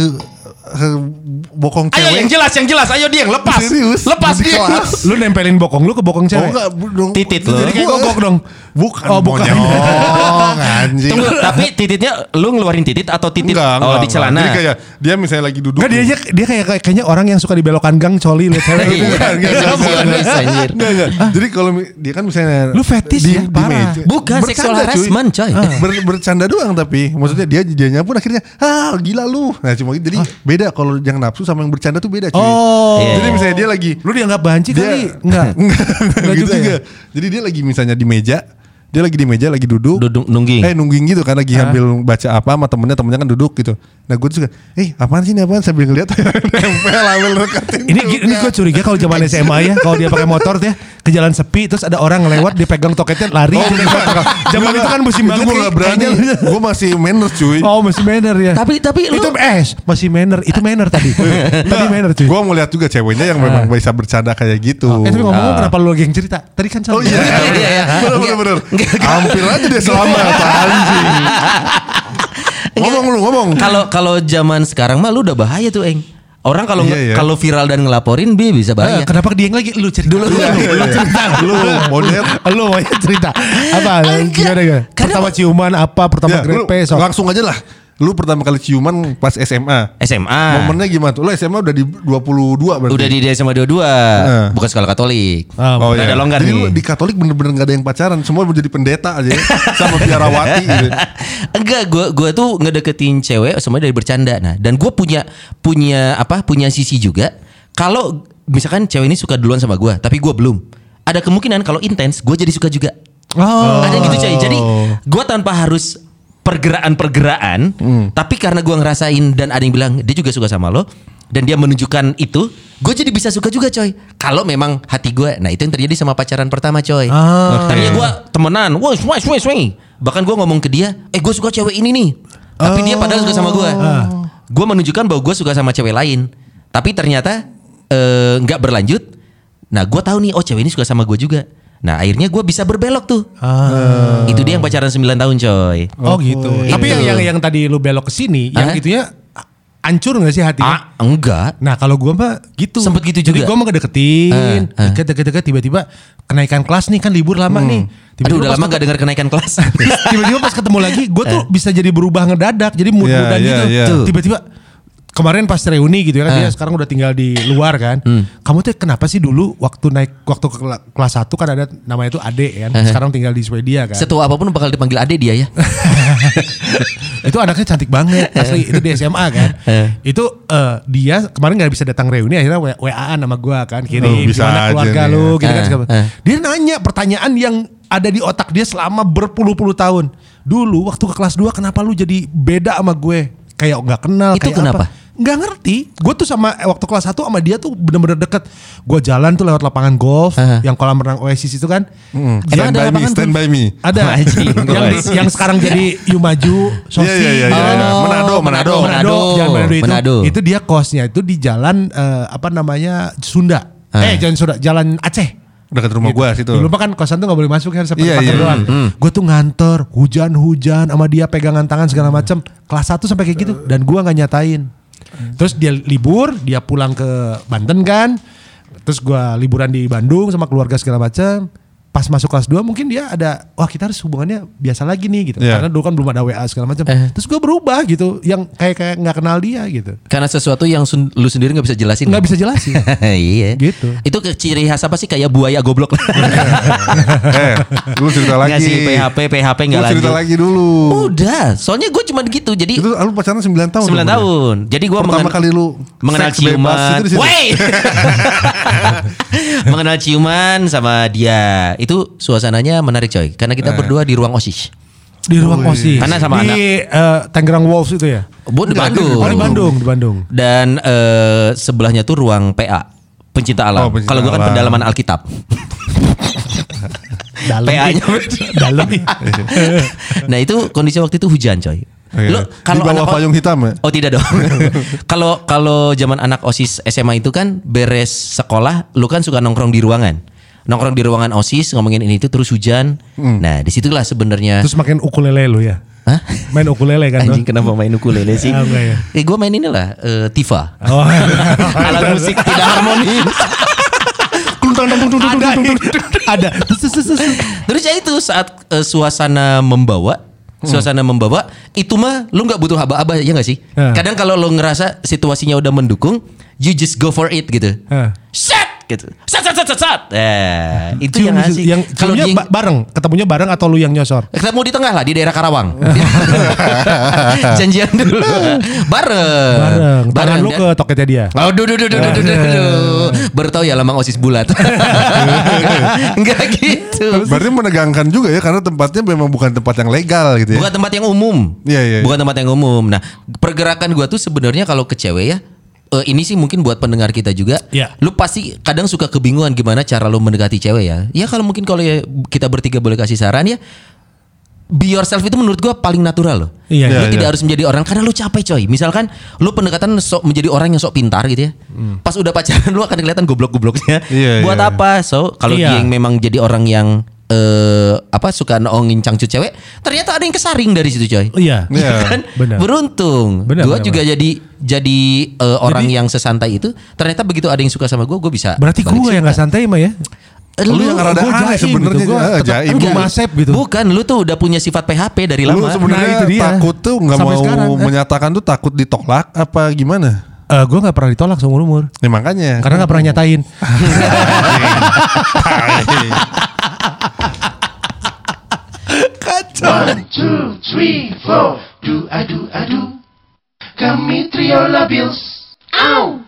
bokong Ayo cewek. yang jelas yang jelas Ayo dia lepas Serius? Lepas Di dia kelas. Lu nempelin bokong lu ke bokong Oh cewek. enggak bu- dong. Titit lo. Jadi kayak gogok dong. Bukan. Oh, bukan. monyong, anjing. Tunggu tapi tititnya Lu ngeluarin titit atau titit Enggak, Oh enggak, di celana enggak. Jadi kayak dia misalnya lagi duduk. Enggak dia aja dia kayak kayak- kayaknya orang yang suka dibelokkan gang coli liat cewek. Iya, Enggak, enggak, enggak, enggak. Enggak, enggak. Jadi kalau dia kan misalnya Lu fetish di, ya, di parah. meja. Bukan, cuy. harassment, coy. Ah. Ber- bercanda doang tapi maksudnya dia dianya pun akhirnya ah gila lu. Nah cuma gitu. jadi beda kalau yang nafsu sama yang bercanda tuh beda cuy. Oh. Iya, Jadi iya. misalnya dia lagi Lu dianggap banci dia kali? Enggak. enggak, Enggak gitu juga ya? juga. Jadi dia lagi misalnya di meja, dia lagi di meja lagi duduk. Duduk nungging Eh nungging gitu kan lagi ambil baca apa sama temennya temennya kan duduk gitu. Nah gue tuh suka, eh apaan sih ini apaan sambil ngeliat nempel ambil rekatin. Ini ini gue curiga kalau zaman SMA ya, kalau dia pakai motor tuh ya ke jalan sepi terus ada orang lewat dia pegang toketnya lari. Oh, zaman itu kan musim itu banget gue gak berani. Gue masih manners cuy. Oh masih manner ya. Tapi tapi lu itu eh masih manner, itu manner tadi. tadi manner cuy. Gue mau lihat juga ceweknya yang memang bisa bercanda kayak gitu. Eh tapi ngomong kenapa lu lagi yang cerita? Tadi kan Oh iya, Iya, iya, iya. bener bener. Hampir aja dia selamat anjing. Ngomong lu ngomong. Kalau kalau zaman sekarang mah lu udah bahaya tuh, Eng. Orang kalau Iya, iya. kalau viral dan ngelaporin dia bisa Eh, bahaya. kenapa dia yang lagi lu cerita dulu Iya, iya, lu cerita Lu monyet. lu mau cerita apa Enggak. gimana gimana Karena- pertama ciuman apa pertama Ya, grepe langsung aja lah. Lu pertama kali ciuman pas SMA. SMA. Momennya gimana tuh? Lu SMA udah di 22 berarti. Udah di SMA 22, Eh. bukan sekolah Katolik. Ah, Oh, Udah iya. ada longgar Jadi nih. lu di Katolik bener-bener gak ada yang pacaran, semua mau jadi pendeta aja ya. sama biarawati gitu. Enggak, gua gua tuh ngedeketin cewek semuanya dari bercanda. Nah, dan gua punya punya apa? Punya sisi juga. Kalau misalkan cewek ini suka duluan sama gua, tapi gua belum. Ada kemungkinan kalau intens, gua jadi suka juga. oh Ada gitu coy. Jadi gua tanpa harus pergeraan-pergeraan, tapi karena gua ngerasain dan ada yang bilang dia juga suka sama lo dan dia menunjukkan itu, gue jadi bisa suka juga coy. Kalau memang hati gue, nah itu yang terjadi sama pacaran pertama coy. Ah. Tadinya gue temenan, wah swing swing swing. Bahkan gue ngomong ke dia, eh gue suka cewek ini nih. Tapi dia padahal suka sama gue. Gue menunjukkan bahwa gue suka sama cewek lain. Tapi ternyata eh, nggak berlanjut. Nah gue tahu nih, oh cewek ini suka sama gue juga. Nah akhirnya gue bisa berbelok tuh. Ah. Itu dia yang pacaran 9 tahun coy. Oh gitu. Tapi yang, yang yang tadi lu belok ke sini, yang itunya hancur gak sih hatinya? Ah enggak. Nah kalau gua mah gitu. Sempet gitu Jadi juga? gua mau ngedeketin, Ah, ah. deket deket deket tiba-tiba kenaikan kelas nih kan libur lama nih. Hmm. Aduh udah lama gak dengar kenaikan kelas. tiba-tiba pas ketemu lagi gue tuh bisa jadi berubah ngedadak jadi mood Iya, moodan iya, gitu. Tuh. tiba-tiba kemarin pas reuni gitu ya kan dia sekarang udah tinggal di luar kan. Kamu tuh kenapa sih dulu waktu naik waktu ke kela- kelas 1 kan ada namanya tuh Ade kan sekarang tinggal di Swedia kan. Setua apa pun bakal dipanggil ade dia ya. itu anaknya cantik banget asli itu di SMA kan. Itu eh, dia kemarin nggak bisa datang reuni akhirnya WA-an sama gue kan kirim Oh, bisa gimana keluarga nih lu? ya. gitu kan Eh, segala- eh. dia nanya pertanyaan yang ada di otak dia selama berpuluh-puluh tahun. Dulu waktu ke kelas 2 kenapa lu jadi beda sama gue? Kayak nggak kenal Itu kayak kenapa? apa nggak ngerti gue tuh sama eh, waktu kelas 1 sama dia tuh bener-bener deket gue jalan tuh lewat lapangan golf Aha. yang kolam renang Oasis itu kan Emang Stand ada by me, stand by me. ada yang, yang sekarang jadi Yumaju Sosi Iya, iya, iya, iya. Oh, Manado, Manado. Manado, Manado itu, Manado. itu dia kosnya itu di jalan eh, apa namanya Sunda. Ah. Eh jalan Sunda, jalan Aceh. Dekat rumah gua situ. Dulu mah kan kosan tuh gak boleh masuk kan seperti Iya, pagar iya. doang. Gue tuh nganter hujan-hujan sama dia pegangan tangan segala macem. Kelas 1 sampai kayak gitu dan gua nggak nyatain. Terus dia libur, dia pulang ke Banten kan. Terus gua liburan di Bandung sama keluarga segala macam. Pas masuk kelas 2 mungkin dia ada wah kita harus hubungannya biasa lagi nih gitu. Iya. Karena dulu kan belum ada WA segala macam. Eh. Terus gue berubah gitu, yang kayak kayak nggak kenal dia gitu. Karena sesuatu yang sun- lu sendiri nggak bisa jelasin. Nggak bisa jelasin. iya. Gitu. Itu ke ciri khas apa sih kayak buaya goblok? eh, lu cerita lagi. Nggak sih PHP PHP nggak lanjut. cerita lagi dulu. Udah, soalnya gue cuma gitu. Jadi Itu lu pacaran 9 tahun. 9 umurnya? tahun. Jadi gue Pertama kali lu mengenal ciuman. Woi. mengenal ciuman sama dia. Itu suasananya menarik coy. Karena kita berdua di ruang OSIS. di ruang OSIS. Karena sama di eh, Tangerang Wolves itu ya. Bu, di Bandung. Oh, di Bandung, di Bandung. Dan eh, sebelahnya tuh ruang PA. Pencinta alam. Oh, Kalau gue kan alam. pendalaman Alkitab. Dalam. PA-nya. dalam nah itu kondisi waktu itu hujan coy. Iya. Lu di bawah anak- payung hitam ya? Oh tidak dong. Kalau kalau zaman anak OSIS SMA itu kan beres sekolah, lu kan suka nongkrong di ruangan. Nongkrong di ruangan OSIS ngomongin ini itu terus hujan. Nah, di situlah sebenarnya. Terus makin ukulele lu ya. Hah? Main ukulele kan. Anjing kenapa main ukulele sih? Enggak ya. Eh gue main inilah eh, Tifa. Oh. Alat musik tidak harmonis. ada. ada. Terus ya itu saat eh, suasana membawa suasana membawa itu mah lu nggak butuh aba-aba ya nggak sih? Hmm. Kadang kalau lu ngerasa situasinya udah mendukung, you just go for it gitu. Hmm. Set gitu. Sat sat sat sat. sat. Eh, itu yang asik. Yang kalau dia bareng, ketemunya bareng atau lu yang nyosor? Ketemu di tengah lah di daerah Karawang. Janjian dulu. Bareng. Bareng. Bareng lu ke toketnya dia. Oh, duh, duh, duh, duh, duh, duh, ya lambang OSIS bulat. Enggak gitu. Berarti menegangkan juga ya karena tempatnya memang bukan tempat yang legal gitu ya. Bukan tempat yang umum. Iya, iya. iya. Bukan tempat yang umum. Nah, pergerakan gua tuh sebenarnya kalau ke cewek ya eh, ini sih mungkin buat pendengar kita juga. Iya. Lu pasti kadang suka kebingungan gimana cara lu mendekati cewek ya. Ya kalau mungkin kalau ya kita bertiga boleh kasih saran ya be yourself itu menurut gua paling natural loh. Iya, lu iya. tidak harus menjadi orang karena lu capek coy. Misalkan lu pendekatan sok menjadi orang yang sok pintar gitu ya. Pas udah pacaran lu akan kelihatan goblok-gobloknya. Hmm. Iya, Buat iya. apa? So kalau Iya. dia yang memang jadi orang yang eh apa suka noongin cangcut cewek, ternyata ada yang kesaring dari situ coy. Iya. Iya. kan? Benar. Beruntung. Benar, Gua benar, juga jadi jadi eh, orang yang sesantai itu. Ternyata begitu ada yang suka sama gua, gua bisa. Berarti gue yang gak santai mah ya. Lu yang rada aneh jaim sebenarnya gitu, gua jaim. Gua masep gitu. Bukan, lu tuh udah punya sifat PHP dari Lu lama. sebenarnya Nah, itu dia. takut tuh nggak Sampai mau sekarang, eh. menyatakan tuh takut ditolak apa gimana? Eh, gue gak pernah ditolak seumur umur. Ya makanya. Karena gak pernah nyatain. One, two, three, four. Do I do I do? Kami trio labios. Ow!